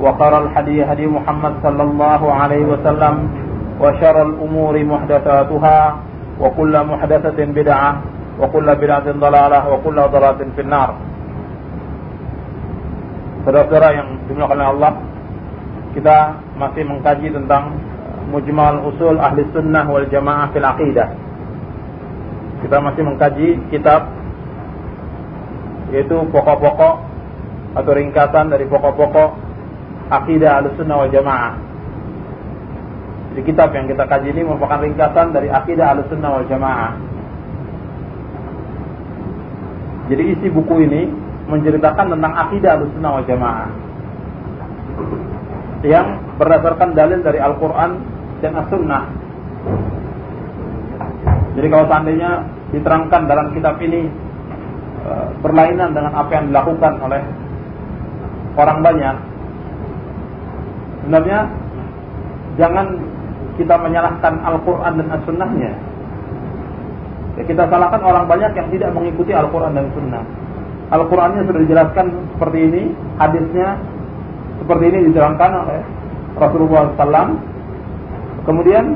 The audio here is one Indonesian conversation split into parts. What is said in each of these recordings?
وخر الحديث هدي محمد صلى الله عليه وسلم وشر الأمور محدثاتها وكل محدثة بدعة وكل بدعة ضلالة وكل ضلالة في النار Saudara-saudara yang dimuliakan oleh Allah, kita masih mengkaji tentang Mujmal Usul Ahli Sunnah wal Jamaah fil Aqidah. Kita masih mengkaji kitab yaitu pokok-pokok atau ringkasan dari pokok-pokok akidah Ahli Sunnah wal Jamaah. Jadi kitab yang kita kaji ini merupakan ringkasan dari akidah Ahli Sunnah wal Jamaah. Jadi isi buku ini menceritakan tentang akidah Ahlussunnah wal Jamaah yang berdasarkan dalil dari Al-Qur'an dan As-Sunnah. Jadi kalau seandainya diterangkan dalam kitab ini e, berlainan dengan apa yang dilakukan oleh orang banyak, sebenarnya jangan kita menyalahkan Al-Quran dan As-Sunnahnya. Ya, kita salahkan orang banyak yang tidak mengikuti Al-Quran dan Sunnah. Al-Qurannya sudah dijelaskan seperti ini, hadisnya seperti ini diterangkan oleh Rasulullah SAW. Kemudian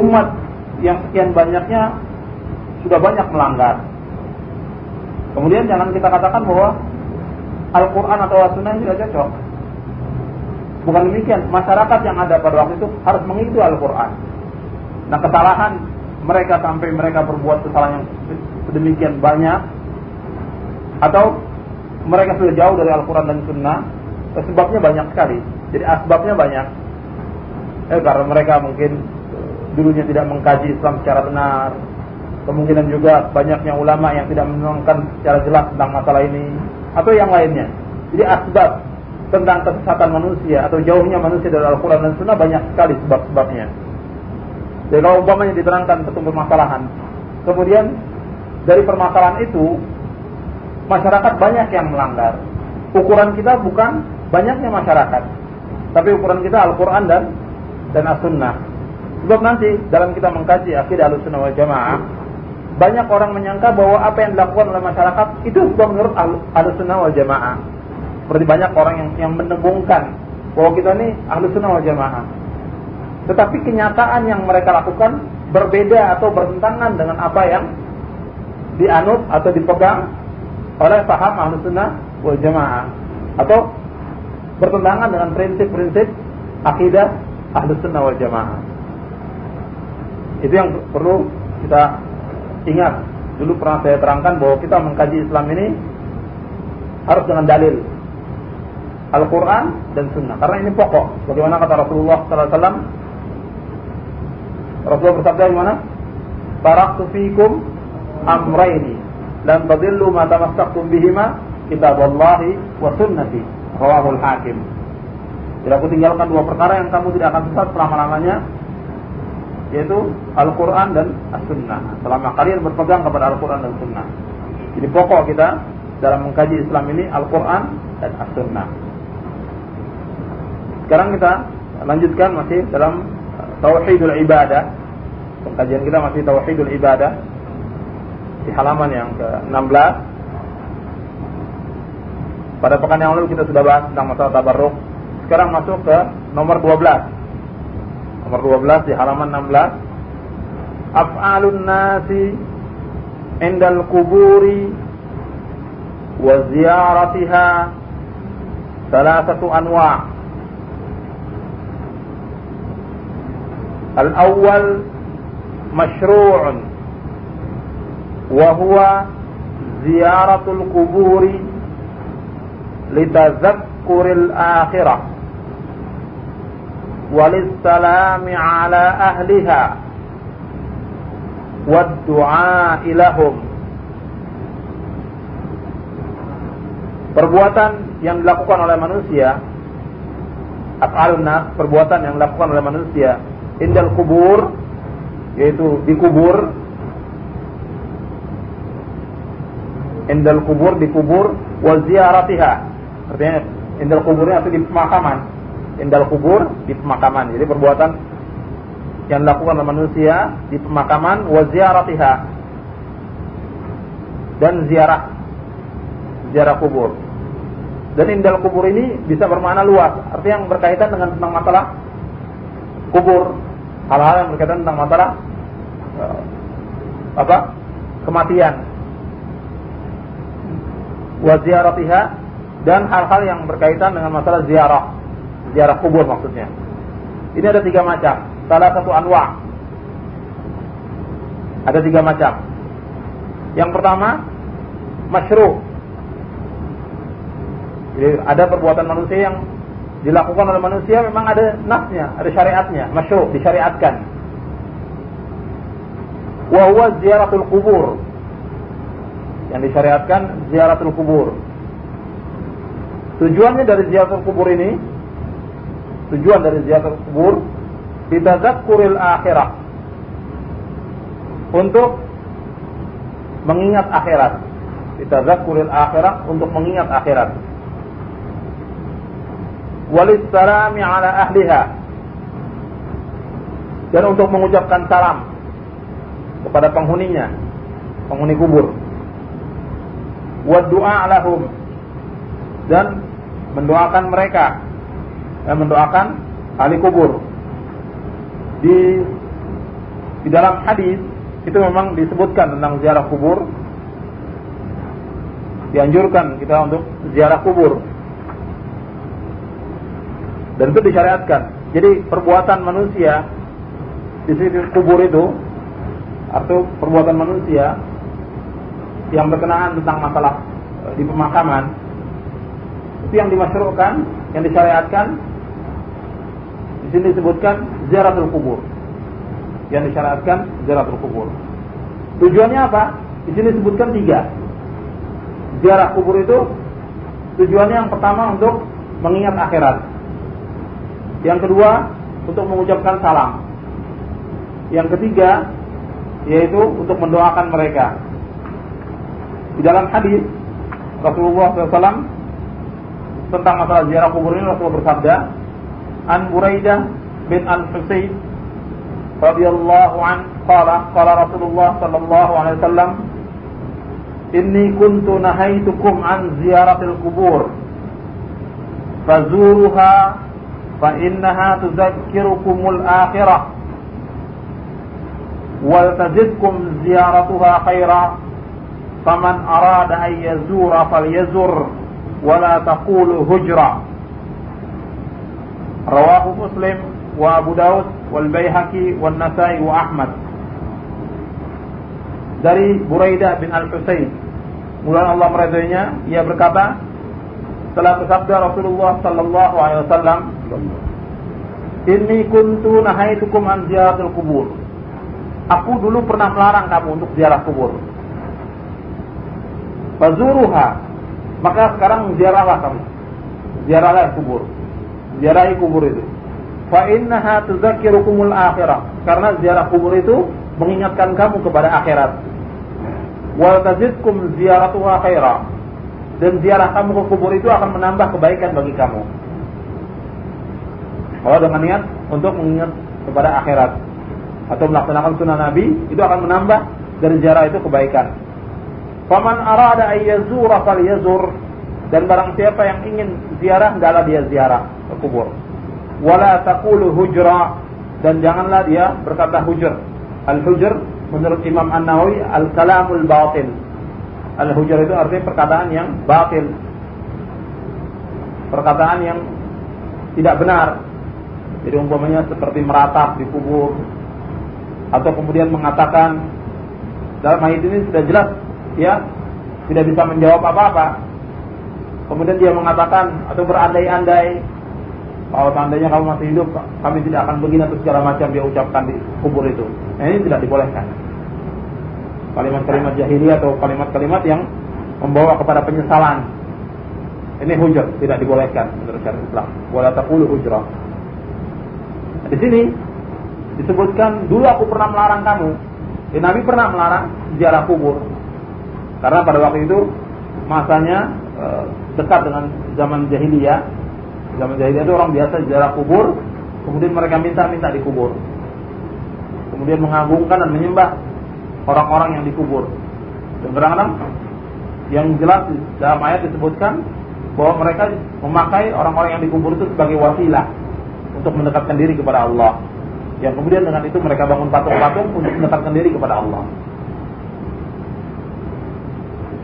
umat yang sekian banyaknya sudah banyak melanggar. Kemudian jangan kita katakan bahwa Al-Quran atau As-Sunnah tidak cocok. Bukan demikian, masyarakat yang ada pada waktu itu harus mengikuti Al-Quran. Nah kesalahan mereka sampai mereka berbuat kesalahan yang sedemikian banyak atau mereka sudah jauh dari Al-Quran dan Sunnah, sebabnya banyak sekali. Jadi asbabnya banyak. Eh, karena mereka mungkin dulunya tidak mengkaji Islam secara benar. Kemungkinan juga banyaknya ulama yang tidak menerangkan secara jelas tentang masalah ini. Atau yang lainnya. Jadi asbab tentang kesesatan manusia atau jauhnya manusia dari Al-Quran dan Sunnah banyak sekali sebab-sebabnya. Jadi kalau umpamanya diterangkan satu permasalahan, kemudian dari permasalahan itu masyarakat banyak yang melanggar. Ukuran kita bukan banyaknya masyarakat, tapi ukuran kita Al-Quran dan dan As-Sunnah. Sebab nanti dalam kita mengkaji akidah Al-Sunnah wal Jamaah, banyak orang menyangka bahwa apa yang dilakukan oleh masyarakat itu sudah menurut Al-Sunnah wal Jamaah. Seperti banyak orang yang yang mendengungkan bahwa kita ini Al-Sunnah wal Jamaah. Tetapi kenyataan yang mereka lakukan berbeda atau bertentangan dengan apa yang dianut atau dipegang oleh paham ahlu sunnah wal jamaah. Atau bertentangan dengan prinsip-prinsip akidah ahlu sunnah wal jamaah. Itu yang perlu kita ingat. Dulu pernah saya terangkan bahwa kita mengkaji Islam ini harus dengan dalil Al-Quran dan Sunnah. Karena ini pokok. Bagaimana kata Rasulullah SAW Rasulullah bersabda gimana Taraktu fikum amraini. Dan tadillu ma tamassaktum bihima kitaballahi wa sunnati. Rawahul hakim. Jadi aku tinggalkan dua perkara yang kamu tidak akan sesat selama-lamanya yaitu Al-Quran dan As-Sunnah. Selama kalian berpegang kepada Al-Quran dan Sunnah. Jadi pokok kita dalam mengkaji Islam ini Al-Quran dan As-Sunnah sekarang kita lanjutkan masih dalam Tauhidul Ibadah Pengkajian kita masih Tauhidul Ibadah di halaman yang ke-16. Pada pekan yang lalu kita sudah bahas tentang masalah tabarruk. Sekarang masuk ke nomor 12. Nomor 12 di halaman 16. Af'alun nasi indal kuburi wa ziyaratiha salasatu anwa' Al-awwal masyru'un وهو زيارة القبور لتذكر الآخرة وللسلام على أهلها والدعاء لهم Perbuatan yang dilakukan oleh manusia af'alun nas, perbuatan yang dilakukan oleh manusia indal kubur yaitu dikubur indal kubur dikubur wa ziyaratiha. Artinya indal kuburnya itu di pemakaman. Indal kubur di pemakaman. Jadi perbuatan yang dilakukan oleh manusia di pemakaman wa ziyaratiha. Dan ziarah. Ziarah kubur. Dan indal kubur ini bisa bermakna luas. Artinya yang berkaitan dengan tentang masalah kubur hal-hal yang berkaitan tentang masalah uh, apa? Kematian. Wa ziyaratiha dan hal-hal yang berkaitan dengan masalah ziarah. Ziarah kubur maksudnya. Ini ada tiga macam. Salah satu anwa. Ada tiga macam. Yang pertama masyru. Jadi ada perbuatan manusia yang dilakukan oleh manusia memang ada nasnya, ada syariatnya, masyru, disyariatkan. Wa huwa ziaratul kubur. Yang disyariatkan ziaratul kubur. Tujuannya dari ziaratul kubur ini tujuan dari ziaratul kubur ditazakkuril akhirah. Untuk mengingat akhirat. Ditazakkuril akhirah untuk mengingat akhirat walissalami ala ahliha. Dan untuk mengucapkan salam kepada penghuninya penghuni kubur. Wa du'a lahum. Dan mendoakan mereka dan mendoakan ahli kubur. Di di dalam hadis itu memang disebutkan tentang ziarah kubur. Dianjurkan kita untuk ziarah kubur dan itu disyariatkan. Jadi perbuatan manusia di sisi kubur itu atau perbuatan manusia yang berkenaan tentang masalah e, di pemakaman itu yang dimasyruhkan, yang disyariatkan di sini disebutkan ziaratul kubur. Yang disyariatkan ziaratul kubur. Tujuannya apa? Di sini disebutkan tiga. Ziarah kubur itu tujuannya yang pertama untuk mengingat akhirat. Yang kedua, untuk mengucapkan salam. Yang ketiga, yaitu untuk mendoakan mereka. Di dalam hadis Rasulullah SAW tentang masalah ziarah kubur ini Rasulullah bersabda, An Buraidah bin Al-Husayn radhiyallahu an qala qala Rasulullah sallallahu alaihi wasallam inni kuntu nahaitukum an ziyaratil kubur fazuruha فإنها تذكركم الآخرة وتزدكم زيارتها خيرا. فمن أراد أن يزور فليزر ولا تقول هجرة. رواه مسلم وأبو داود والبيهقي والنسائي وأحمد. Dari Buraidah bin Al-Husayn. Mudah Allah meridainya, ia berkata, telah bersabda Rasulullah sallallahu alaihi wasallam, "Inni kuntu nahaitukum an ziyaratil kubur." Aku dulu pernah melarang kamu untuk ziarah kubur. Fazuruha. Maka sekarang ziarahlah kamu. Ziarahlah kubur. Ziarahi kubur itu. Fa innaha tuzakkirukumul akhirah. Karena ziarah kubur itu mengingatkan kamu kepada akhirat. Wa tazidkum ziyaratuha khairah dan ziarah kamu ke kubur itu akan menambah kebaikan bagi kamu. Kalau dengan niat untuk mengingat kepada akhirat atau melaksanakan sunnah Nabi itu akan menambah dari ziarah itu kebaikan. Faman arada ayyazura falyazur dan barang siapa yang ingin ziarah hendaklah dia ziarah ke kubur. Wala taqulu hujra dan janganlah dia berkata hujur. Al-hujr menurut Imam An-Nawawi al-kalamul batil Al-hujar itu artinya perkataan yang batil. Perkataan yang tidak benar. Jadi umpamanya seperti meratap di kubur atau kemudian mengatakan dalam ayat ini sudah jelas ya tidak bisa menjawab apa-apa. Kemudian dia mengatakan atau berandai-andai kalau seandainya kamu masih hidup kami tidak akan begini atau segala macam dia ucapkan di kubur itu. Nah, ini tidak dibolehkan kalimat-kalimat jahiliyah atau kalimat-kalimat yang membawa kepada penyesalan. Ini hujur, tidak dibolehkan menurut syariat Islam. Wala taqulu hujrah. Di sini disebutkan dulu aku pernah melarang kamu. Ya, Nabi pernah melarang ziarah kubur. Karena pada waktu itu masanya e, dekat dengan zaman jahiliyah. Zaman jahiliyah itu orang biasa ziarah kubur, kemudian mereka minta-minta dikubur. Kemudian mengagungkan dan menyembah orang-orang yang dikubur. Dan kadang-kadang yang jelas dalam ayat disebutkan bahwa mereka memakai orang-orang yang dikubur itu sebagai wasilah untuk mendekatkan diri kepada Allah. Yang kemudian dengan itu mereka bangun patung-patung untuk mendekatkan diri kepada Allah.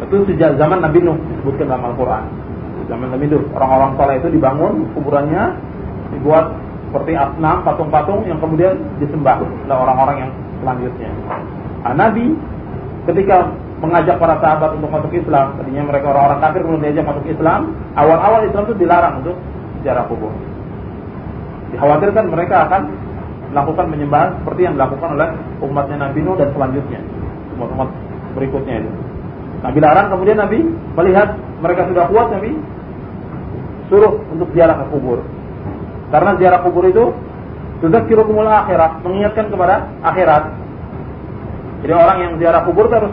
Itu sejak zaman Nabi Nuh disebutkan dalam Al-Quran. Zaman Nabi Nuh, orang-orang soleh itu dibangun kuburannya, dibuat seperti asnam, patung-patung yang kemudian disembah oleh orang-orang yang selanjutnya. Nabi ketika mengajak para sahabat untuk masuk Islam. Tadinya mereka orang-orang kafir kemudian diajak masuk Islam. Awal-awal Islam itu dilarang untuk ziarah kubur. Dikhawatirkan mereka akan melakukan penyembahan seperti yang dilakukan oleh umatnya Nabi Nuh dan selanjutnya. Umat-umat berikutnya itu. Nabi larang kemudian Nabi melihat mereka sudah kuat Nabi suruh untuk ziarah ke kubur. Karena ziarah kubur itu sudah kirukumul akhirat, mengingatkan kepada akhirat. Jadi orang yang ziarah kubur terus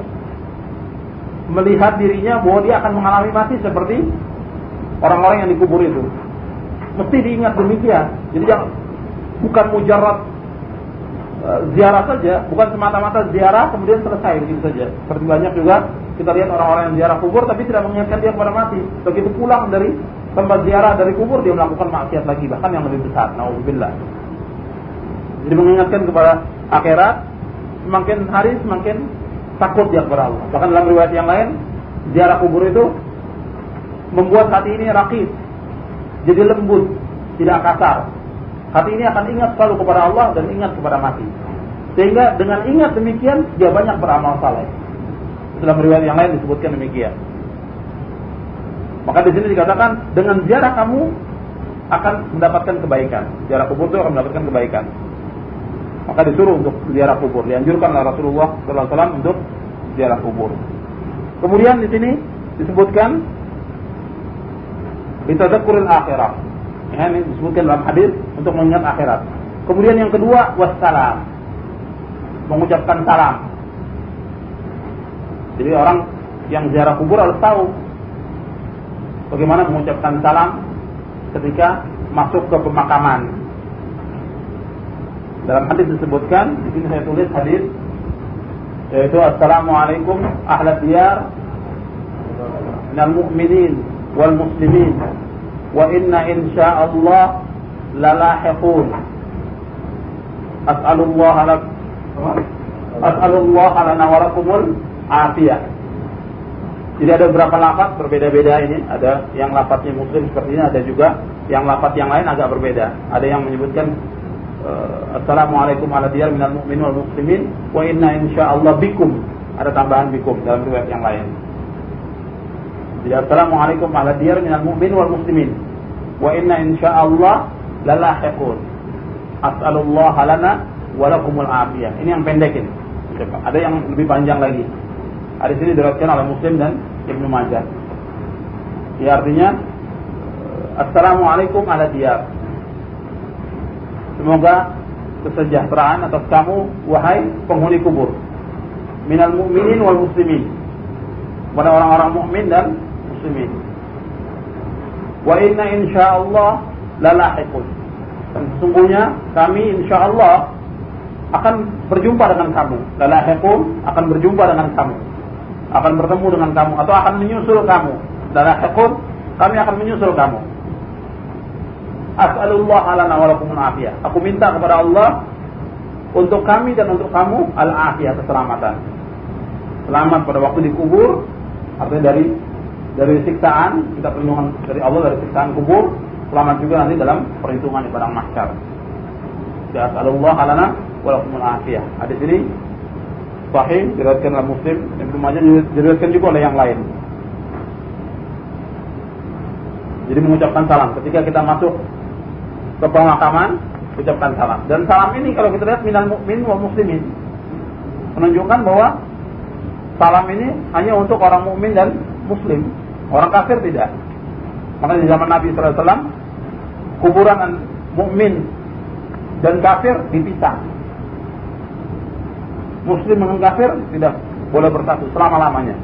melihat dirinya bahwa dia akan mengalami mati seperti orang-orang yang dikubur itu. Mesti diingat demikian. Jadi jangan bukan mujarab uh, ziarah saja, bukan semata-mata ziarah kemudian selesai begitu saja. Seperti banyak juga kita lihat orang-orang yang ziarah kubur tapi tidak mengingatkan dia kepada mati. Begitu pulang dari tempat ziarah dari kubur dia melakukan maksiat lagi bahkan yang lebih besar. Nauzubillah. Jadi mengingatkan kepada akhirat semakin hari semakin takut dia kepada Allah. Bahkan dalam riwayat yang lain, ziarah kubur itu membuat hati ini rakit, jadi lembut, tidak kasar. Hati ini akan ingat selalu kepada Allah dan ingat kepada mati. Sehingga dengan ingat demikian, dia banyak beramal saleh. Dalam riwayat yang lain disebutkan demikian. Maka di sini dikatakan dengan ziarah kamu akan mendapatkan kebaikan. Ziarah kubur itu akan mendapatkan kebaikan maka disuruh untuk ziarah kubur. Dianjurkan oleh Rasulullah SAW untuk ziarah kubur. Kemudian di sini disebutkan bitadzakuril akhirah. Ya, ini disebutkan dalam hadis untuk mengingat akhirat. Kemudian yang kedua wassalam. Mengucapkan salam. Jadi orang yang ziarah kubur harus tahu bagaimana mengucapkan salam ketika masuk ke pemakaman. Dalam hadis disebutkan, di sini saya tulis hadis yaitu Assalamualaikum ahlat diyar minal mu'minin wal muslimin wa inna insyaallah lalahiqun. As'alullah lak as'alullah lana wa lakumul afiyah. Jadi ada beberapa lafaz berbeda-beda ini. Ada yang lafaznya muslim seperti ini ada juga yang lafaz yang lain agak berbeda. Ada yang menyebutkan Assalamualaikum ala diyar minal mu'minin wal muslimin wa inna insyaallah bikum. Ada tambahan bikum dalam riwayat yang lain. Jadi Assalamualaikum ala diyar minal mu'minin wal muslimin wa inna insyaallah lalahiqun. As'alullah lana wa lakumul afiyah. Ini yang pendek ini. Ada yang lebih panjang lagi. Ada sini diriwayatkan oleh Muslim dan Ibnu Majah. Ya artinya Assalamualaikum ala diyar Semoga kesejahteraan atas kamu wahai penghuni kubur. Minal mu'minin wal muslimin. Pada orang-orang mukmin dan muslimin. Wa inna insyaallah lalahiqun. Dan sesungguhnya kami insyaallah akan berjumpa dengan kamu. Lalahiqun akan berjumpa dengan kamu. Akan bertemu dengan kamu atau akan menyusul kamu. Lalahiqun kami akan menyusul kamu. As'alullah alana wa lakumul afiyah. Aku minta kepada Allah untuk kami dan untuk kamu al-afiyah keselamatan. Selamat pada waktu dikubur, artinya dari dari siksaan, kita perlindungan dari Allah dari siksaan kubur, selamat juga nanti dalam perhitungan di padang mahsyar. Ya as'alullah alana wa lakumul afiyah. Hadis ini sahih diriwayatkan oleh Muslim, Ibnu Majah diriwayatkan juga oleh yang lain. Jadi mengucapkan salam ketika kita masuk ke pemakaman ucapkan salam. Dan salam ini kalau kita lihat minal mukmin wa muslimin menunjukkan bahwa salam ini hanya untuk orang mukmin dan muslim. Orang kafir tidak. Maka di zaman Nabi SAW kuburan mukmin dan kafir dipisah. Muslim dengan kafir tidak boleh bersatu selama-lamanya.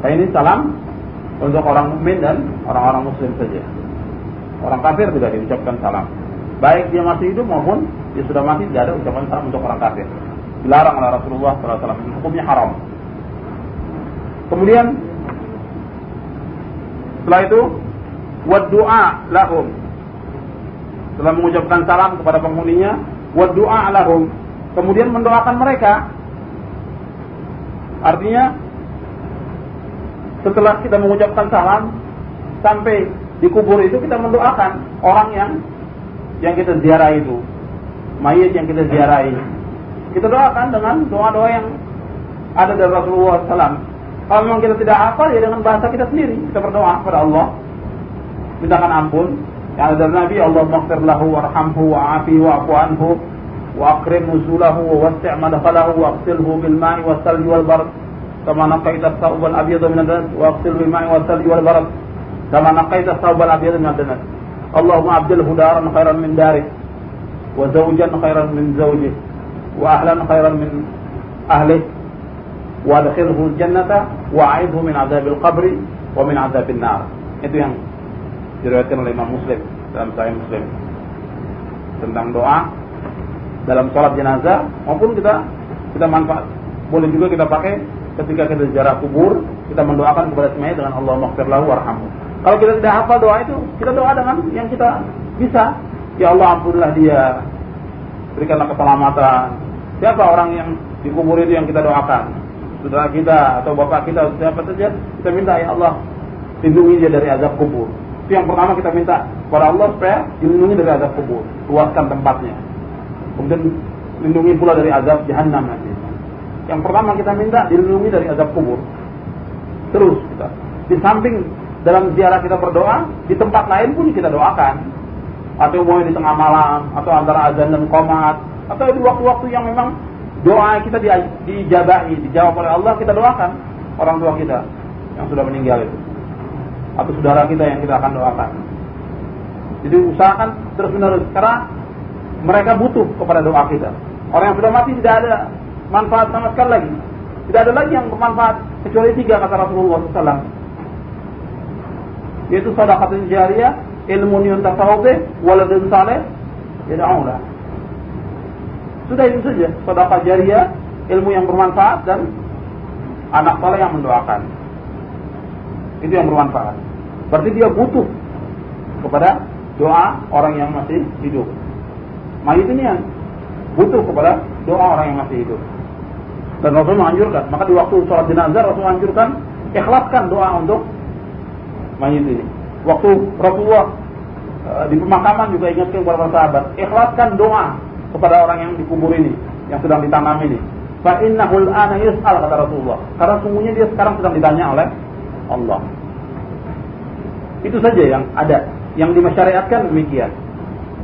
Nah, ini salam untuk orang mukmin dan orang-orang muslim saja. Orang kafir tidak diucapkan salam. Baik dia masih hidup maupun dia sudah mati tidak ada ucapan salam untuk orang kafir. Dilarang oleh Rasulullah SAW. Hukumnya haram. Kemudian setelah itu wad doa lahum. Setelah mengucapkan salam kepada penghuninya, wad doa lahum. Kemudian mendoakan mereka. Artinya setelah kita mengucapkan salam sampai di kubur itu kita mendoakan orang yang yang kita ziarah itu, mayat yang kita ziarahi. Kita doakan dengan doa-doa yang ada dari Rasulullah SAW. Kalau memang kita tidak hafal ya dengan bahasa kita sendiri kita berdoa kepada Allah, mintakan ampun. Yang ada dari Nabi Allah maghfir lahu warhamhu wa'afihi wa'fu anhu wa akrim nuzulahu wa wasi' wa aqsilhu bil was salji wal barad kama naqaita as-sawb al-abyad min ad-danas wa aqsilhu bil ma'i was salji wal barad kama naqaita as-sawb al-abyad min ad-danas اللهم أبدله دارا خيرا من داره وزوجا خيرا من زوجه وأهلا خيرا من أهله وادخله الجنة وأعيذه من عذاب القبر ومن عذاب النار itu yang diriwayatkan oleh Imam Muslim dalam Sahih Muslim tentang doa dalam sholat jenazah maupun kita kita manfaat boleh juga kita pakai ketika kita ziarah kubur kita mendoakan kepada semuanya dengan Allah maghfir lahu warhamhu kalau kita tidak hafal doa itu, kita doa dengan yang kita bisa. Ya Allah ampunilah dia. Berikanlah keselamatan. Siapa orang yang dikubur itu yang kita doakan? Saudara kita atau bapak kita atau siapa saja, kita minta ya Allah lindungi dia dari azab kubur. Itu yang pertama kita minta kepada Allah supaya dilindungi dari azab kubur, luaskan tempatnya. Kemudian lindungi pula dari azab jahanam nanti. Yang pertama kita minta dilindungi dari azab kubur. Terus kita di samping dalam ziarah kita berdoa, di tempat lain pun kita doakan. Atau mau di tengah malam, atau antara azan dan komat, atau di waktu-waktu yang memang doa kita di, dijabahi, dijawab oleh Allah, kita doakan orang tua kita yang sudah meninggal itu. Atau saudara kita yang kita akan doakan. Jadi usahakan terus menerus karena mereka butuh kepada doa kita. Orang yang sudah mati tidak ada manfaat sama sekali lagi. Tidak ada lagi yang bermanfaat kecuali tiga kata Rasulullah SAW yaitu sedekah jariyah, ilmu yuntafa'u bih, waladun saleh yad'ulah. Sudah itu saja, sedekah jariyah, ilmu yang bermanfaat dan anak saleh yang mendoakan. Itu yang bermanfaat. Berarti dia butuh kepada doa orang yang masih hidup. Mayit ini yang butuh kepada doa orang yang masih hidup. Dan Rasul menganjurkan, maka di waktu sholat jenazah Rasul menganjurkan ikhlaskan doa untuk mayit ini. Waktu Rasulullah uh, di pemakaman juga ingatkan kepada para sahabat, ikhlaskan doa kepada orang yang dikubur ini, yang sedang ditanam ini. Fa innahul ana yus'al kata Rasulullah. Karena sungguhnya dia sekarang sedang ditanya oleh Allah. Itu saja yang ada, yang dimasyariatkan demikian.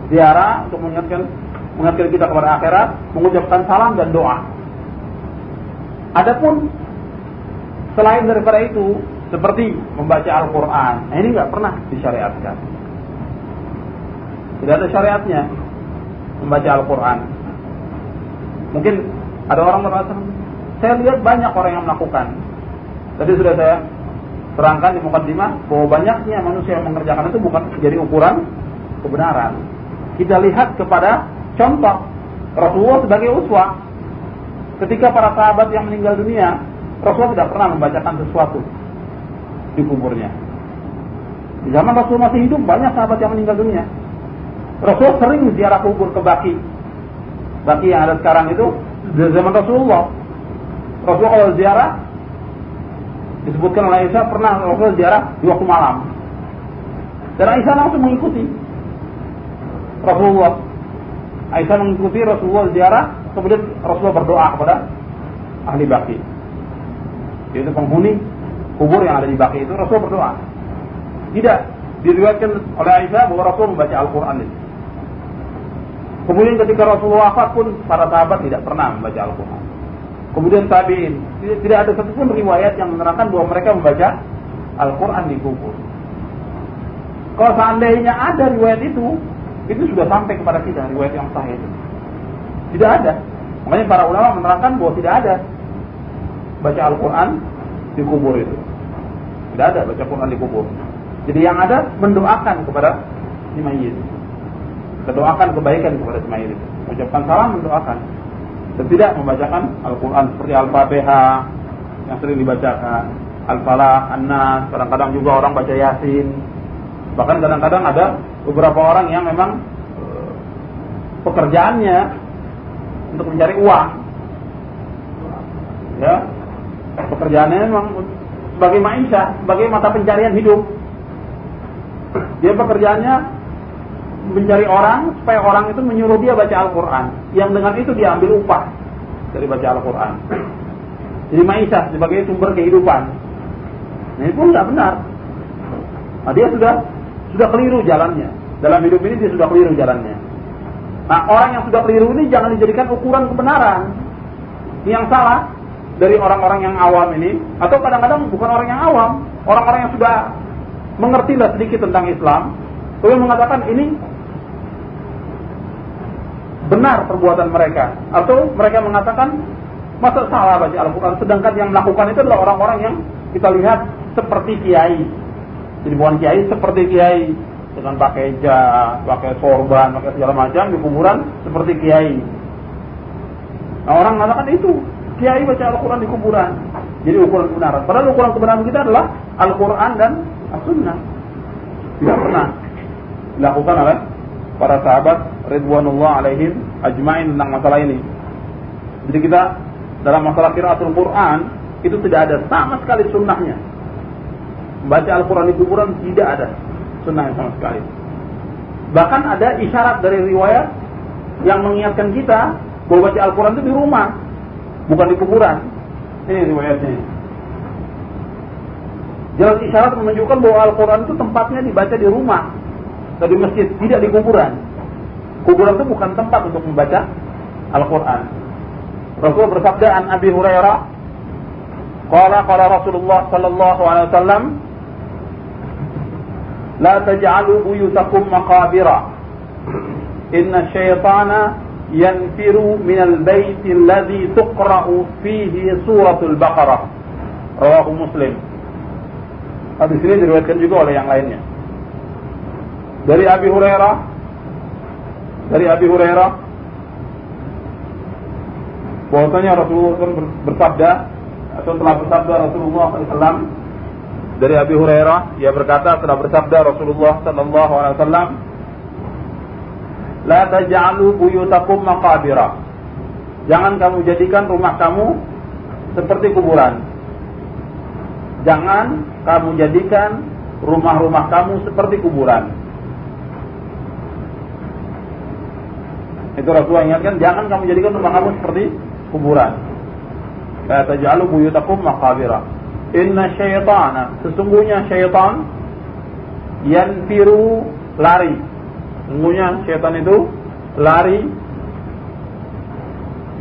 Ziarah untuk mengingatkan mengingatkan kita kepada akhirat, mengucapkan salam dan doa. Adapun selain daripada itu, seperti membaca Al-Quran. Nah, ini nggak pernah disyariatkan. Tidak ada syariatnya membaca Al-Quran. Mungkin ada orang merasa, saya lihat banyak orang yang melakukan. Tadi sudah saya terangkan di mukadimah bahwa banyaknya manusia yang mengerjakan itu bukan jadi ukuran kebenaran. Kita lihat kepada contoh Rasulullah sebagai uswah. Ketika para sahabat yang meninggal dunia, Rasulullah tidak pernah membacakan sesuatu di kuburnya. Di zaman Rasul masih hidup banyak sahabat yang meninggal dunia. Rasul sering ziarah kubur ke Baki. Baki yang ada sekarang itu di zaman Rasulullah. Rasul kalau ziarah disebutkan oleh Aisyah pernah Rasul ziarah di waktu malam. Dan Aisyah langsung mengikuti Rasulullah. Aisyah mengikuti Rasulullah ziarah, kemudian Rasulullah berdoa kepada ahli Baki. Yaitu penghuni kubur yang ada di Baki itu Rasul berdoa. Tidak diriwayatkan oleh Aisyah bahwa Rasul membaca Al-Quran itu. Kemudian ketika Rasulullah wafat pun para sahabat tidak pernah membaca Al-Quran. Kemudian tabiin tidak ada satupun riwayat yang menerangkan bahwa mereka membaca Al-Quran dikubur. Kalau seandainya ada riwayat itu, itu sudah sampai kepada kita riwayat yang sahih itu. Tidak ada. Makanya para ulama menerangkan bahwa tidak ada baca Al-Quran di kubur itu. Tidak ada baca Quran di kubur. Jadi yang ada mendoakan kepada si mayit. Mendoakan kebaikan kepada si mayit itu. Mengucapkan salam, mendoakan. Dan tidak membacakan Al-Quran seperti Al-Fatihah yang sering dibacakan. Al-Falah, An-Nas, kadang-kadang juga orang baca Yasin. Bahkan kadang-kadang ada beberapa orang yang memang eh, pekerjaannya untuk mencari uang. Ya, pekerjaannya memang sebagai maisha, sebagai mata pencarian hidup. Dia pekerjaannya mencari orang supaya orang itu menyuruh dia baca Al-Quran. Yang dengan itu dia ambil upah dari baca Al-Quran. Jadi maisha sebagai sumber kehidupan. Nah, ini pun tidak benar. Nah, dia sudah sudah keliru jalannya. Dalam hidup ini dia sudah keliru jalannya. Nah, orang yang sudah keliru ini jangan dijadikan ukuran kebenaran. Ini yang salah dari orang-orang yang awam ini atau kadang-kadang bukan orang yang awam, orang-orang yang sudah mengerti lah sedikit tentang Islam, kemudian mengatakan ini benar perbuatan mereka. Atau mereka mengatakan masa salah baca Al-Quran? Sedangkan yang melakukan itu adalah orang-orang yang kita lihat seperti kiai. Jadi bukan kiai seperti kiai. Dengan pakai jas, pakai sorban, pakai segala macam di kuburan seperti kiai. Nah, orang mengatakan itu kiai baca Al-Quran di kuburan. Jadi ukuran kebenaran. Padahal ukuran kebenaran kita adalah Al-Quran dan As-Sunnah. Tidak pernah dilakukan oleh para sahabat Ridwanullah alaihim ajmain tentang masalah ini. Jadi kita dalam masalah kiraatul Quran itu tidak ada sama sekali sunnahnya. Baca Al-Quran di kuburan tidak ada sunnahnya sama sekali. Bahkan ada isyarat dari riwayat yang mengingatkan kita bahwa baca Al-Quran itu di rumah bukan di kuburan. Ini riwayatnya. Jelas isyarat menunjukkan bahwa Al-Quran itu tempatnya dibaca di rumah, atau di masjid, tidak di kuburan. Kuburan itu bukan tempat untuk membaca Al-Quran. Rasul bersabda an Abi Hurairah, Qala qala Rasulullah sallallahu alaihi wasallam, La taj'alu buyutakum maqabira. Inna syaitana yanfiru minal bait alladhi tuqra'u fihi suratul Baqarah. Rawahu Muslim. Hadis ini diriwayatkan juga oleh yang lainnya. Dari Abi Hurairah dari Abi Hurairah bahwasanya Rasulullah SAW bersabda atau telah bersabda Rasulullah SAW dari Abi Hurairah ia berkata telah bersabda Rasulullah sallallahu alaihi wasallam La taj'alu buyutakum maqabira. Jangan kamu jadikan rumah kamu seperti kuburan. Jangan kamu jadikan rumah-rumah kamu seperti kuburan. Itu Rasulullah ingatkan, jangan kamu jadikan rumah kamu seperti kuburan. La taj'alu buyutakum maqabira. Inna syaitana, sesungguhnya syaitan yanfiru lari Sungguhnya setan itu lari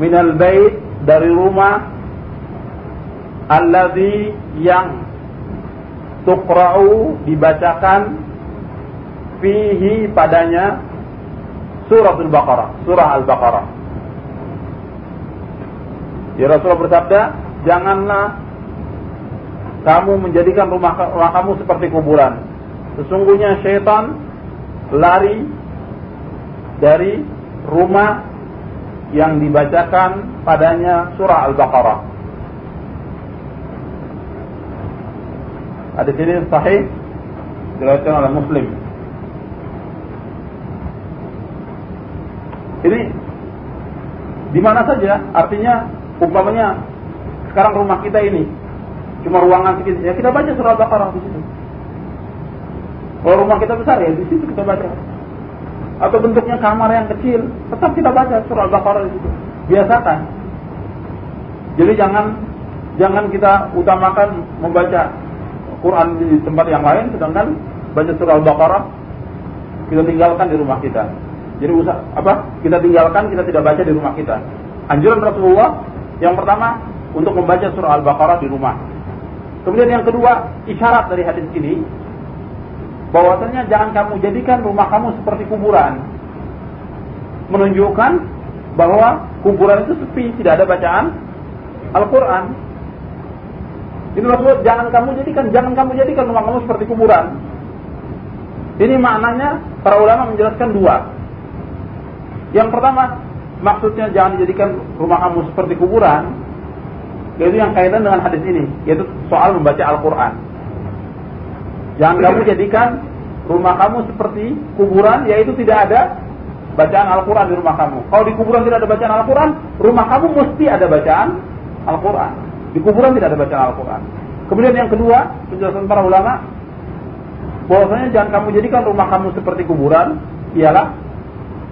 minal bait dari rumah alladzi yang tuqra'u dibacakan fihi padanya suratul Baqarah, surah Al-Baqarah. Ya Rasulullah bersabda, janganlah kamu menjadikan rumah, rumah kamu seperti kuburan. Sesungguhnya syaitan lari dari rumah yang dibacakan padanya surah Al-Baqarah. Hadis ini sahih diriwayatkan oleh Muslim. Ini di mana saja, artinya umpamanya sekarang rumah kita ini cuma ruangan sedikit, ya kita baca surah Al-Baqarah di situ. Kalau rumah kita besar ya di situ kita baca atau bentuknya kamar yang kecil, tetap kita baca surah Al-Baqarah di situ. Biasakan. Jadi jangan jangan kita utamakan membaca Quran di tempat yang lain, sedangkan baca surah Al-Baqarah kita tinggalkan di rumah kita. Jadi usah apa? Kita tinggalkan, kita tidak baca di rumah kita. Anjuran Rasulullah yang pertama untuk membaca surah Al-Baqarah di rumah. Kemudian yang kedua, isyarat dari hadis ini bahwasanya jangan kamu jadikan rumah kamu seperti kuburan. Menunjukkan bahwa kuburan itu sepi, tidak ada bacaan Al-Qur'an. Ini maksud jangan kamu jadikan jangan kamu jadikan rumah kamu seperti kuburan. Ini maknanya para ulama menjelaskan dua. Yang pertama, maksudnya jangan dijadikan rumah kamu seperti kuburan, yaitu yang kaitan dengan hadis ini, yaitu soal membaca Al-Quran. Jangan kamu jadikan rumah kamu seperti kuburan, yaitu tidak ada bacaan Al-Quran di rumah kamu. Kalau di kuburan tidak ada bacaan Al-Quran, rumah kamu mesti ada bacaan Al-Quran. Di kuburan tidak ada bacaan Al-Quran. Kemudian yang kedua, penjelasan para ulama, bahwasanya jangan kamu jadikan rumah kamu seperti kuburan, ialah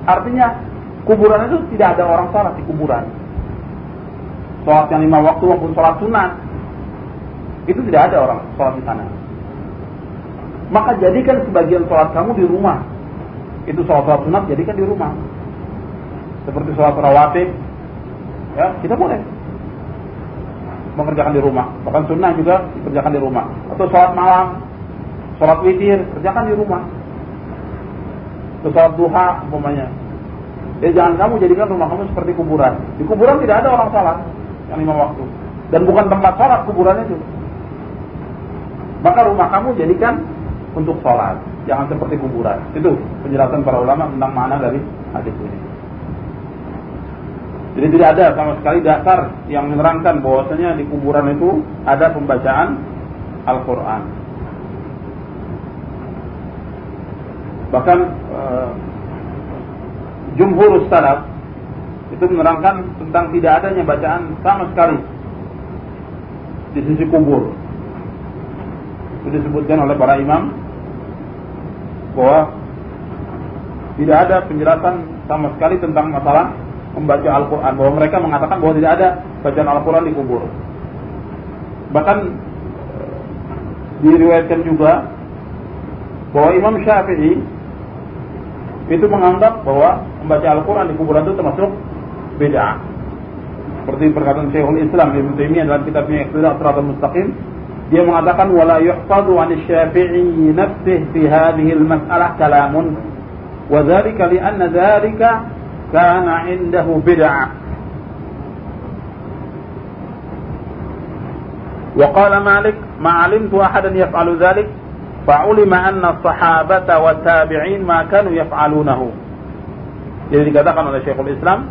artinya kuburan itu tidak ada orang sholat di kuburan. Sholat yang lima waktu maupun sholat sunat itu tidak ada orang sholat di sana. Maka jadikan sebagian sholat kamu di rumah. Itu sholat sholat sunat jadikan di rumah. Seperti sholat rawatib, ya kita boleh mengerjakan di rumah. Bahkan sunnah juga dikerjakan di rumah. Atau sholat malam, sholat witir, kerjakan di rumah. Atau sholat duha, umpamanya, Ya jangan kamu jadikan rumah kamu seperti kuburan. Di kuburan tidak ada orang salat yang lima waktu. Dan bukan tempat salat kuburan itu. Maka rumah kamu jadikan untuk sholat. Jangan seperti kuburan. Itu penjelasan para ulama tentang mana dari hadis ini. Jadi tidak ada sama sekali dasar yang menerangkan bahwasanya di kuburan itu ada pembacaan Al-Quran. Bahkan eh, jumhur salaf itu menerangkan tentang tidak adanya bacaan sama sekali di sisi kubur. Itu disebutkan oleh para imam bahwa tidak ada penjelasan sama sekali tentang masalah membaca Al-Quran. Bahwa mereka mengatakan bahwa tidak ada bacaan Al-Quran di kubur. Bahkan diriwayatkan juga bahwa Imam Syafi'i itu menganggap bahwa membaca Al-Quran di kuburan itu termasuk beda. Seperti perkataan Syekhul Islam Ibnu Taimiyah dalam kitabnya Iqtida Shiratal Mustaqim, dia mengatakan wala yuhfadu 'an Syafi'i nafsihi fi hadhihi al-mas'alah kalamun wa dzalika li anna dzalika kana 'indahu bid'ah. وقال مالك ما علمت أحدا يفعل ذلك فعلم أن الصحابة والتابعين ما كانوا يفعلونه jadi dikatakan oleh Syekhul Islam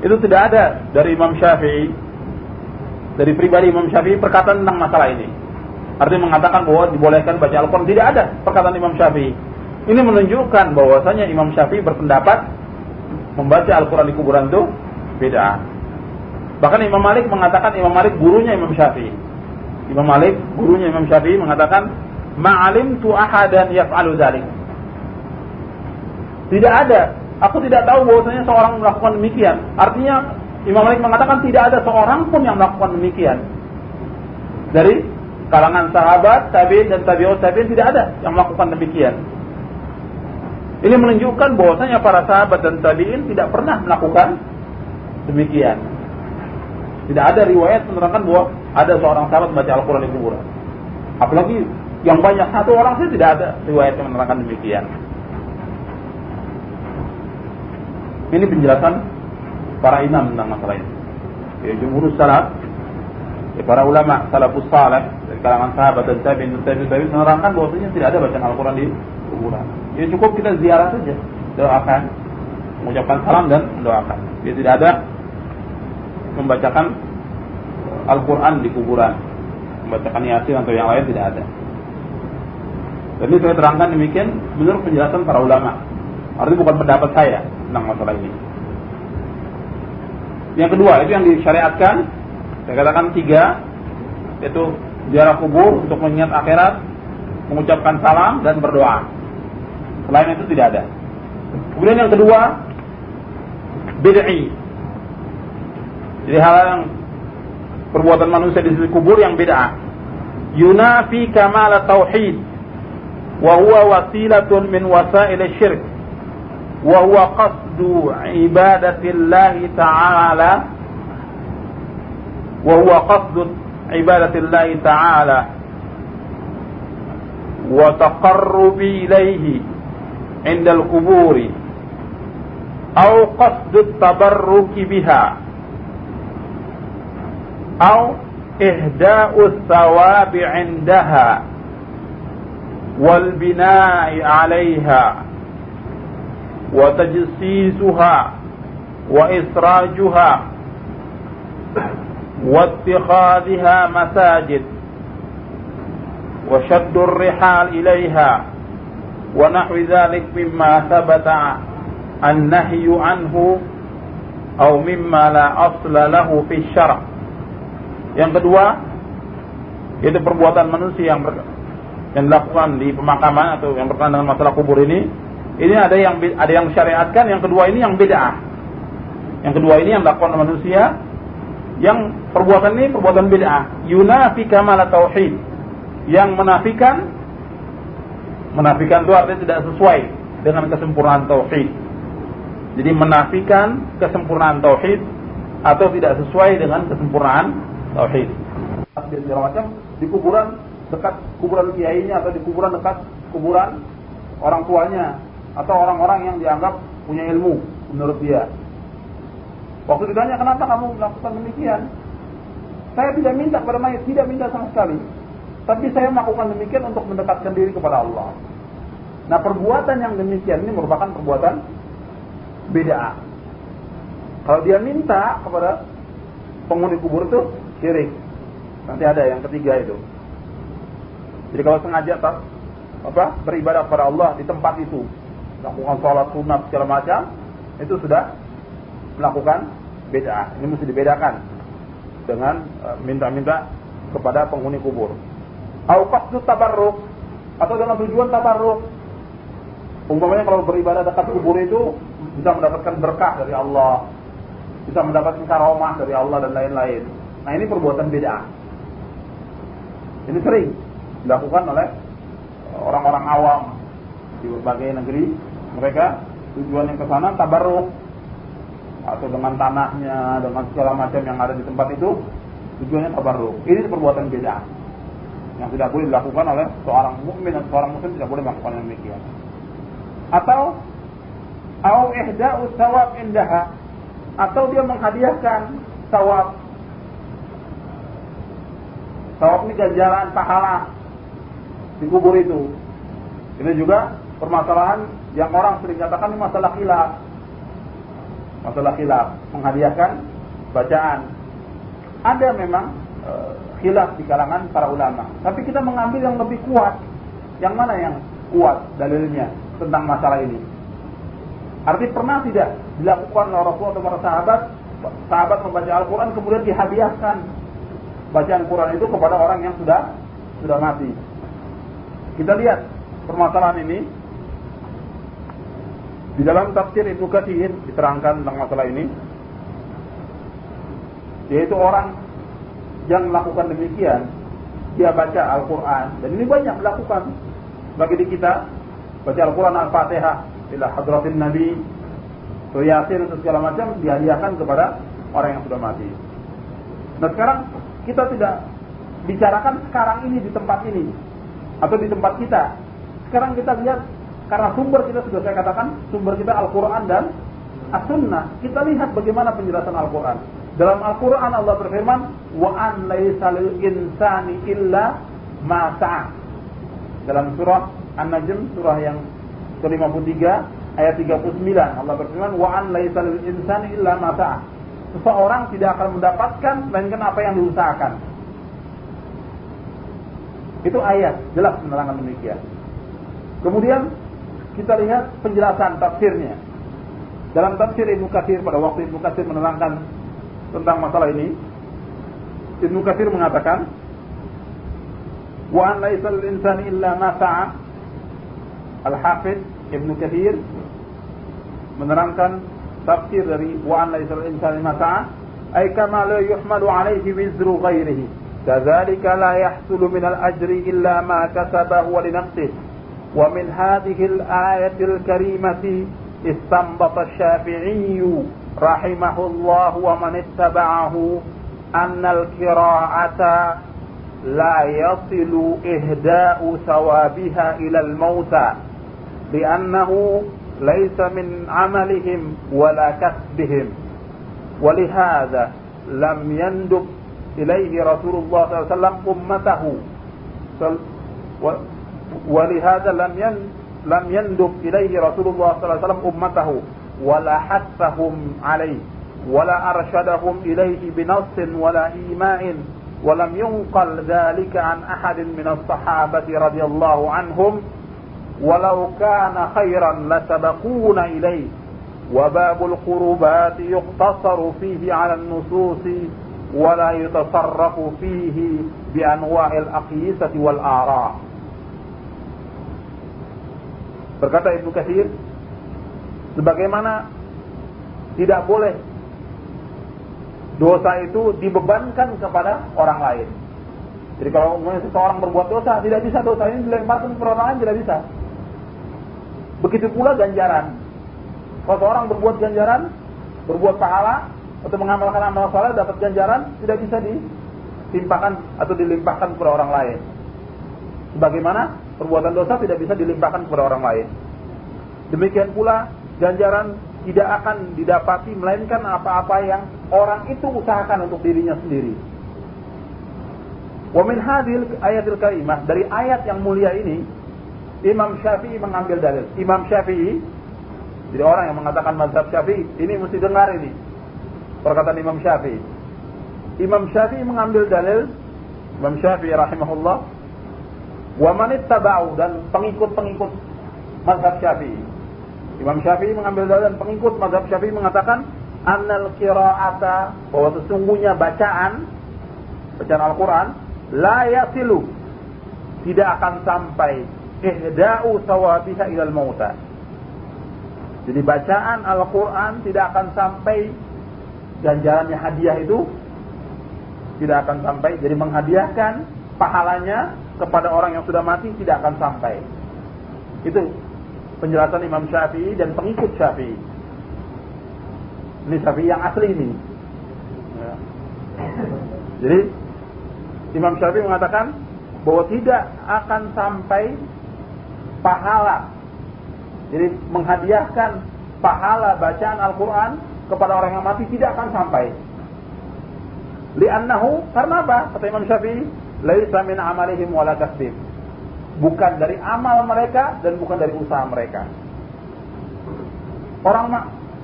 itu tidak ada dari Imam Syafi'i dari pribadi Imam Syafi'i perkataan tentang masalah ini. Artinya mengatakan bahwa dibolehkan baca Al-Quran tidak ada perkataan Imam Syafi'i. Ini menunjukkan bahwasanya Imam Syafi'i berpendapat membaca Al-Quran di kuburan itu beda. Bahkan Imam Malik mengatakan Imam Malik gurunya Imam Syafi'i. Imam Malik gurunya Imam Syafi'i mengatakan ma'alim tu ahadan yaf'alu dzalik. Tidak ada Aku tidak tahu bahwasanya seorang melakukan demikian. Artinya Imam Malik mengatakan tidak ada seorang pun yang melakukan demikian. Dari kalangan sahabat, tabi'in dan tabi'ut tabi'in tidak ada yang melakukan demikian. Ini menunjukkan bahwasanya para sahabat dan tabi'in tidak pernah melakukan demikian. Tidak ada riwayat menerangkan bahwa ada seorang sahabat baca Al-Quran di kuburan. Apalagi yang banyak satu orang sih tidak ada riwayat yang menerangkan demikian. Ini penjelasan para imam tentang masalah ini. Ya, jumhur salaf, ya, para ulama salafus dari kalangan sahabat dan tabi'in dan tabi'in tabi'in menerangkan bahwasanya tidak ada bacaan Al-Qur'an di kuburan. Ya cukup kita ziarah saja, doakan, mengucapkan salam dan mendoakan. Ya tidak ada membacakan Al-Qur'an di kuburan. Membacakan Yasin atau yang lain tidak ada. Dan ini saya terangkan demikian menurut penjelasan para ulama. Artinya bukan pendapat saya tentang masalah ini. Yang kedua itu yang disyariatkan, saya katakan tiga, yaitu jarak kubur untuk mengingat akhirat, mengucapkan salam dan berdoa. Selain itu tidak ada. Kemudian yang kedua, bid'i. Jadi hal yang perbuatan manusia di sisi kubur yang beda. Yunafi kamal tauhid wa huwa wasilatun min wasail syirk wa huwa qasdu ibadati Allah ta'ala wa huwa qasdu عبادة الله تعالى وتقرب إليه عند القبور أو قصد التبرك بها أو إهداء الثواب عندها والبناء عليها وتجسيسها وإسراجها واتخاذها مساجد وشد الرحال إليها ونحو ذلك مما ثبت النهي عنه أو مما لا أصل له في الشرع yang kedua itu perbuatan manusia yang ber, yang dilakukan di pemakaman atau yang berkaitan dengan masalah kubur ini ini ada yang ada yang syariatkan yang kedua ini yang beda yang kedua ini yang dilakukan manusia yang perbuatan ini perbuatan bid'ah. Yunafi kamal tauhid. Yang menafikan menafikan itu artinya tidak sesuai dengan kesempurnaan tauhid. Jadi menafikan kesempurnaan tauhid atau tidak sesuai dengan kesempurnaan tauhid. Segala macam di kuburan dekat kuburan kiainya atau di kuburan dekat kuburan orang tuanya atau orang-orang yang dianggap punya ilmu menurut dia Waktu ditanya kenapa kamu melakukan demikian, saya tidak minta kepada mayat, tidak minta sama sekali. Tapi saya melakukan demikian untuk mendekatkan diri kepada Allah. Nah perbuatan yang demikian ini merupakan perbuatan beda. Kalau dia minta kepada penghuni kubur itu syirik. Nanti ada yang ketiga itu. Jadi kalau sengaja tak, apa beribadah kepada Allah di tempat itu, lakukan sholat sunat segala macam, itu sudah melakukan bid'ah. Ini mesti dibedakan dengan e, minta-minta kepada penghuni kubur. Au qasdu tabarruk atau dengan tujuan tabarruk. Umpamanya kalau beribadah dekat kubur itu bisa mendapatkan berkah dari Allah, bisa mendapatkan karomah dari Allah dan lain-lain. Nah ini perbuatan bid'ah. Ini sering dilakukan oleh orang-orang awam di berbagai negeri. Mereka tujuan yang ke sana tabarruk atau dengan tanahnya, dengan segala macam yang ada di tempat itu, tujuannya tabarruk. Ini perbuatan beda yang tidak boleh dilakukan oleh seorang mukmin dan seorang muslim tidak boleh melakukan yang demikian. Atau au ihda'u thawab indaha atau dia menghadiahkan sawab sawab ini ganjaran pahala di kubur itu. Ini juga permasalahan yang orang sering katakan ini masalah khilaf masalah khilaf menghadiahkan bacaan. Ada memang e, khilaf di kalangan para ulama. Tapi kita mengambil yang lebih kuat. Yang mana yang kuat dalilnya tentang masalah ini? Arti pernah tidak dilakukan oleh Rasulullah atau para sahabat? Sahabat membaca Al-Quran kemudian dihadiahkan bacaan Quran itu kepada orang yang sudah sudah mati. Kita lihat permasalahan ini di dalam tafsir Ibnu Katsir diterangkan tentang masalah ini yaitu orang yang melakukan demikian dia baca Al-Qur'an dan ini banyak melakukan bagi di kita baca Al-Qur'an Al-Fatihah ila hadratin Nabi Yasin dan segala macam dihadiahkan kepada orang yang sudah mati. Nah sekarang kita tidak bicarakan sekarang ini di tempat ini atau di tempat kita. Sekarang kita lihat karena sumber kita sudah saya katakan, sumber kita Al-Quran dan As-Sunnah. Kita lihat bagaimana penjelasan Al-Quran. Dalam Al-Quran Allah berfirman, Wa an laisalil insani illa ma Dalam surah An-Najm, surah yang ke-53, ayat 39, Allah berfirman, Wa an laisalil insani illa ma Seseorang tidak akan mendapatkan melainkan apa yang diusahakan. Itu ayat, jelas menerangkan demikian. Kemudian kita lihat penjelasan tafsirnya. Dalam tafsir Ibnu Katsir pada waktu Ibnu Katsir menerangkan tentang masalah ini, Ibnu Katsir mengatakan, "Wa an laisa insani illa ma sa'a." Al-Hafidz Ibnu Katsir menerangkan tafsir dari "Wa an laisa insani ma sa'a" ay kama la yuhmalu alaihi wizru ghairihi. La yahsulu min al-ajri illa kasabahu wa li nafsihi. ومن هذه الآية الكريمة استنبط الشافعي رحمه الله ومن اتبعه أن الكراعة لا يصل إهداء ثوابها إلى الموتى لأنه ليس من عملهم ولا كسبهم. ولهذا لم يندب إليه رسول الله صلى الله عليه وسلم أمته. ولهذا لم لم يندب إليه رسول الله صلى الله عليه وسلم أمته ولا حثهم عليه ولا أرشدهم إليه بنص ولا إيماء ولم ينقل ذلك عن أحد من الصحابة رضي الله عنهم. ولو كان خيرا لسبقون إليه. وباب القربات يقتصر فيه على النصوص ولا يتصرف فيه بأنواع الأقيسة والآراء. Berkata Ibnu Katsir, sebagaimana tidak boleh dosa itu dibebankan kepada orang lain. Jadi kalau seseorang berbuat dosa, tidak bisa dosa ini dilemparkan kepada orang lain, tidak bisa. Begitu pula ganjaran. Kalau seorang berbuat ganjaran, berbuat pahala, atau mengamalkan amal saleh dapat ganjaran, tidak bisa ditimpakan atau dilimpahkan kepada orang lain. Sebagaimana perbuatan dosa tidak bisa dilimpahkan kepada orang lain. Demikian pula ganjaran tidak akan didapati melainkan apa-apa yang orang itu usahakan untuk dirinya sendiri. Wa min hadil ayatil karimah dari ayat yang mulia ini Imam Syafi'i mengambil dalil. Imam Syafi'i jadi orang yang mengatakan mazhab Syafi'i ini mesti dengar ini. Perkataan Imam Syafi'i. Imam Syafi'i mengambil dalil Imam Syafi'i rahimahullah wa man dan pengikut-pengikut mazhab Syafi'i Imam Syafi'i mengambil dalil dan pengikut mazhab Syafi'i mengatakan annal qira'ata bahwa sesungguhnya bacaan bacaan Al-Qur'an la yasilu tidak akan sampai ihda'u sawabiha ilal mauta. Jadi bacaan Al-Qur'an tidak akan sampai ganjarannya hadiah itu tidak akan sampai. Jadi menghadiahkan pahalanya kepada orang yang sudah mati tidak akan sampai. Itu penjelasan Imam Syafi'i dan pengikut Syafi'i. Ini Syafi'i yang asli ini. Ya. Jadi Imam Syafi'i mengatakan bahwa tidak akan sampai pahala. Jadi menghadiahkan pahala bacaan Al-Quran kepada orang yang mati tidak akan sampai. Li'annahu karena apa? Kata Imam Syafi'i, laisa min amalihim wala kasbih bukan dari amal mereka dan bukan dari usaha mereka. Orang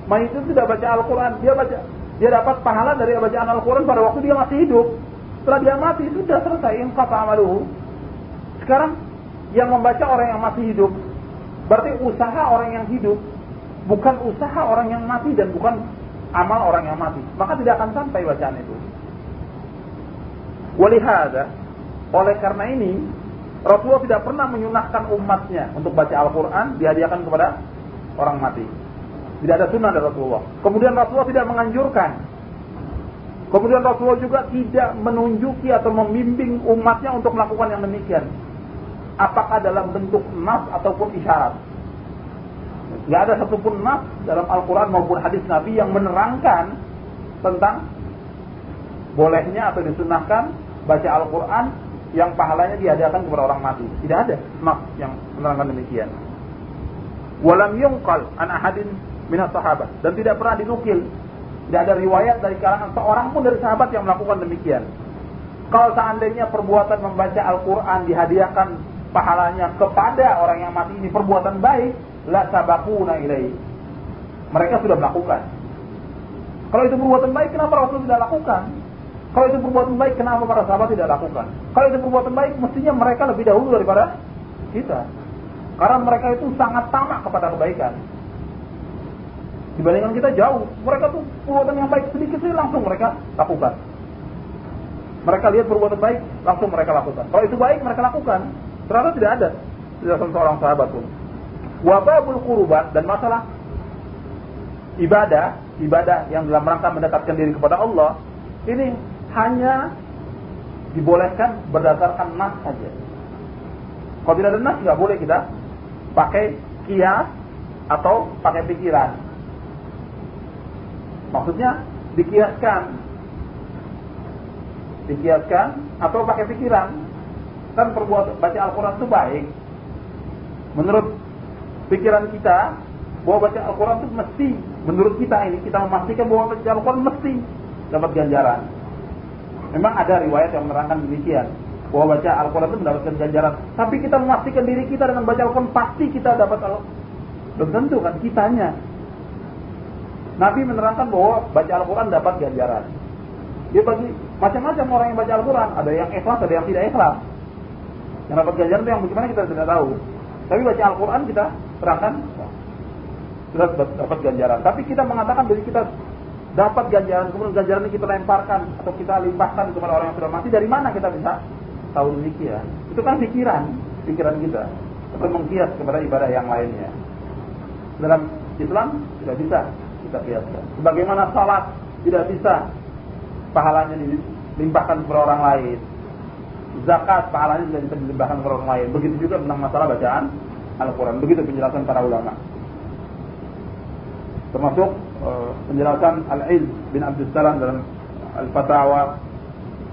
mayit itu tidak baca Al-Quran, dia baca, dia dapat pahala dari bacaan Al-Quran pada waktu dia masih hidup. Setelah dia mati sudah selesai inqata amaluhu. Sekarang yang membaca orang yang masih hidup, berarti usaha orang yang hidup, bukan usaha orang yang mati dan bukan amal orang yang mati. Maka tidak akan sampai bacaan itu. Walihada, oleh karena ini Rasulullah tidak pernah menyunahkan umatnya untuk baca Al-Quran dihadiahkan kepada orang mati. Tidak ada sunnah dari Rasulullah. Kemudian Rasulullah tidak menganjurkan. Kemudian Rasulullah juga tidak menunjuki atau membimbing umatnya untuk melakukan yang demikian. Apakah dalam bentuk nas ataupun isyarat. Tidak ada satupun nas dalam Al-Quran maupun hadis Nabi yang menerangkan tentang bolehnya atau disunahkan baca Al-Quran yang pahalanya diadakan kepada orang mati. Tidak ada nas yang menerangkan demikian. Walam yungqal an ahadin minas sahabat dan tidak pernah dinukil. Tidak ada riwayat dari kalangan seorang pun dari sahabat yang melakukan demikian. Kalau seandainya perbuatan membaca Al-Quran dihadiahkan pahalanya kepada orang yang mati ini perbuatan baik, la sabakuna ilai. Mereka sudah melakukan. Kalau itu perbuatan baik, kenapa Rasul tidak lakukan? Kalau itu perbuatan baik, kenapa para sahabat tidak lakukan? Kalau itu perbuatan baik, mestinya mereka lebih dahulu daripada kita. Karena mereka itu sangat tamak kepada kebaikan. Dibandingkan kita jauh. Mereka tuh perbuatan yang baik sedikit sih langsung mereka lakukan. Mereka lihat perbuatan baik, langsung mereka lakukan. Kalau itu baik, mereka lakukan. Ternyata tidak ada. Tidak seorang sahabat pun. Wababul kurubat dan masalah ibadah, ibadah yang dalam rangka mendekatkan diri kepada Allah, ini hanya dibolehkan berdasarkan nas saja. Kalau tidak ada nas nggak boleh kita pakai kias atau pakai pikiran. Maksudnya dikiaskan. dikiaskan atau pakai pikiran. Kan perbuatan baca Al-Quran itu baik. Menurut pikiran kita, bahwa baca Al-Quran itu mesti, menurut kita ini, kita memastikan bahwa baca Al-Quran mesti dapat ganjaran. Memang ada riwayat yang menerangkan demikian bahwa baca Al-Quran itu mendapatkan ganjaran. Tapi kita memastikan diri kita dengan baca Al-Quran pasti kita dapat Al-Quran. Belum tentu kan kitanya. Nabi menerangkan bahwa baca Al-Quran dapat ganjaran. Dia bagi macam-macam orang yang baca Al-Quran. Ada yang ikhlas, ada yang tidak ikhlas. Yang dapat ganjaran itu yang bagaimana kita tidak tahu. Tapi baca Al-Quran kita terangkan sudah dapat ganjaran. Tapi kita mengatakan diri kita dapat ganjaran, kemudian ganjaran ini kita lemparkan atau kita limpahkan kepada orang yang sudah mati. Dari mana kita bisa tahu demikian? Itu kan pikiran, pikiran kita. Atau mengkias kepada ibadah yang lainnya. Dalam Islam tidak bisa kita kiaskan. Sebagaimana salat tidak bisa pahalanya dilimpahkan kepada orang lain. Zakat pahalanya tidak bisa dilimpahkan kepada orang lain. Begitu juga tentang masalah bacaan Al-Quran. Begitu penjelasan para ulama. Termasuk uh, penjelasan Al-Iz bin Abdul Salam dalam Al-Fatawa.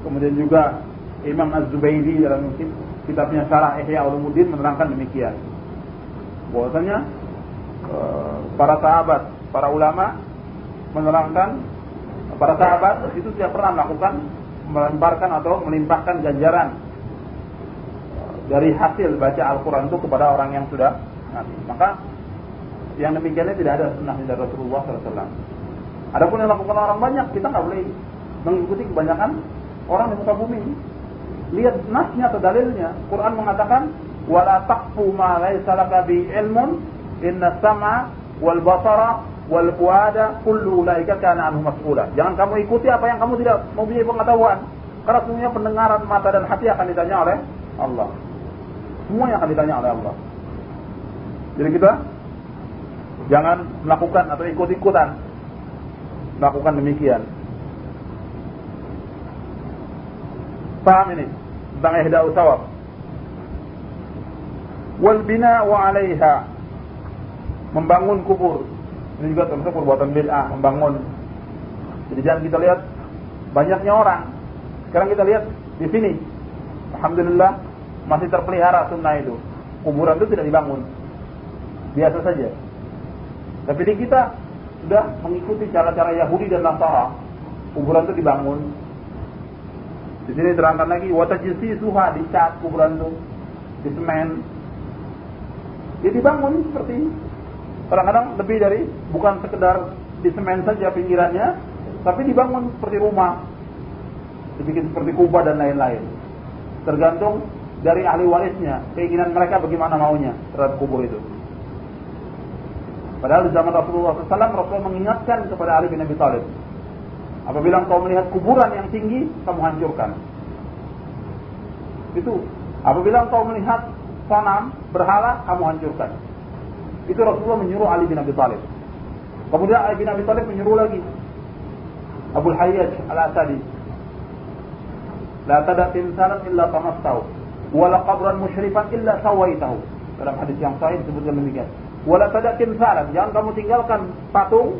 Kemudian juga Imam Az-Zubairi dalam kitabnya Syarah Ihya Ulumuddin menerangkan demikian. Bahwasanya uh, para sahabat, para ulama menerangkan para sahabat itu tidak pernah melakukan melemparkan atau melimpahkan ganjaran dari hasil baca Al-Quran itu kepada orang yang sudah mati. Maka yang demikiannya tidak ada sunnah dari Rasulullah SAW. Adapun yang dilakukan orang banyak, kita nggak boleh mengikuti kebanyakan orang di muka bumi. Lihat nasnya atau dalilnya. Quran mengatakan, "Wala taqfu ma laysa laka bi ilmun, inna sama wal basara wal fuada kullu ulaika kana anhu mas'ula. Jangan kamu ikuti apa yang kamu tidak mempunyai pengetahuan. Karena semuanya pendengaran mata dan hati akan ditanya oleh Allah. Semuanya akan ditanya oleh Allah. Jadi kita jangan melakukan atau ikut-ikutan melakukan demikian. Paham ini tentang ihda usawab. Wal bina wa 'alaiha. Membangun kubur ini juga termasuk perbuatan bid'ah, membangun. Jadi jangan kita lihat banyaknya orang. Sekarang kita lihat di sini. Alhamdulillah masih terpelihara sunnah itu. Kuburan itu tidak dibangun. Biasa saja. Tapi di kita sudah mengikuti cara-cara Yahudi dan Nasara. Kuburan itu dibangun. Di sini terangkan lagi watajisi suha dicat kuburan itu di semen. Dia dibangun seperti ini. Kadang-kadang lebih dari bukan sekedar di semen saja pinggirannya, tapi dibangun seperti rumah, dibikin seperti kubah dan lain-lain. Tergantung dari ahli warisnya, keinginan mereka bagaimana maunya terhadap kubur itu. Padahal di zaman Rasulullah SAW, Rasulullah mengingatkan kepada Ali bin Abi Thalib. Apabila engkau melihat kuburan yang tinggi, kamu hancurkan. Itu. Apabila engkau melihat sanam, berhala, kamu hancurkan. Itu Rasulullah menyuruh Ali bin Abi Thalib. Kemudian Ali bin Abi Thalib menyuruh lagi Abu Hayyaj Al-Asadi. La tada timsalan illa tamastahu. Wala qabran musyrifan illa sawaitahu. Dalam hadis yang sahih disebutkan demikian. Wala tada timsalan. Jangan kamu tinggalkan patung,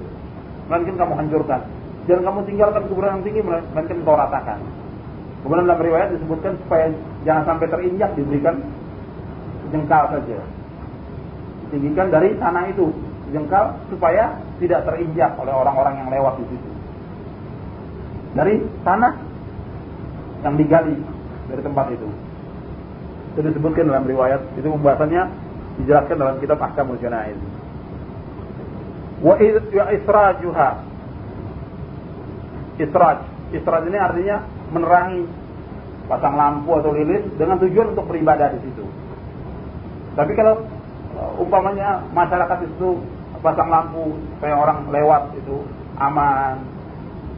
melainkan kamu hancurkan. Jangan kamu tinggalkan kuburan yang tinggi, melainkan kau ratakan. Kemudian dalam riwayat disebutkan supaya jangan sampai terinjak diberikan jengkal saja tinggikan dari tanah itu jengkal supaya tidak terinjak oleh orang-orang yang lewat di situ. Dari tanah yang digali dari tempat itu. Itu disebutkan dalam riwayat, itu pembahasannya dijelaskan dalam kitab Ahkamul Janaiz. Wa israjuha. Israj. Israj ini artinya menerangi pasang lampu atau lilin dengan tujuan untuk beribadah di situ. Tapi kalau umpamanya masyarakat itu pasang lampu supaya orang lewat itu aman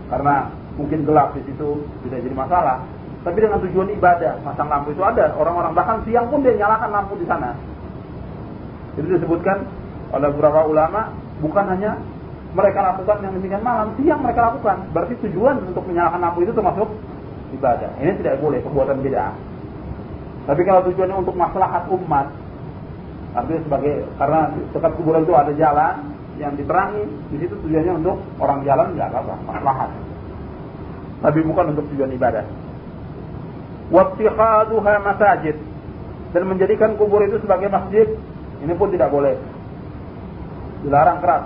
karena mungkin gelap di situ tidak jadi masalah. Tapi dengan tujuan ibadah, pasang lampu itu ada orang-orang bahkan siang pun dia nyalakan lampu di sana. Itu disebutkan oleh beberapa ulama bukan hanya mereka lakukan yang demikian malam, siang mereka lakukan. Berarti tujuan untuk menyalakan lampu itu termasuk ibadah. Ini tidak boleh perbuatan beda. Tapi kalau tujuannya untuk maslahat umat, Artinya sebagai karena dekat kuburan itu ada jalan yang diterangi, di situ tujuannya untuk orang jalan nggak apa-apa, maslahat. Tapi bukan untuk tujuan ibadah. wattikhaduha masajid dan menjadikan kubur itu sebagai masjid ini pun tidak boleh. Dilarang keras.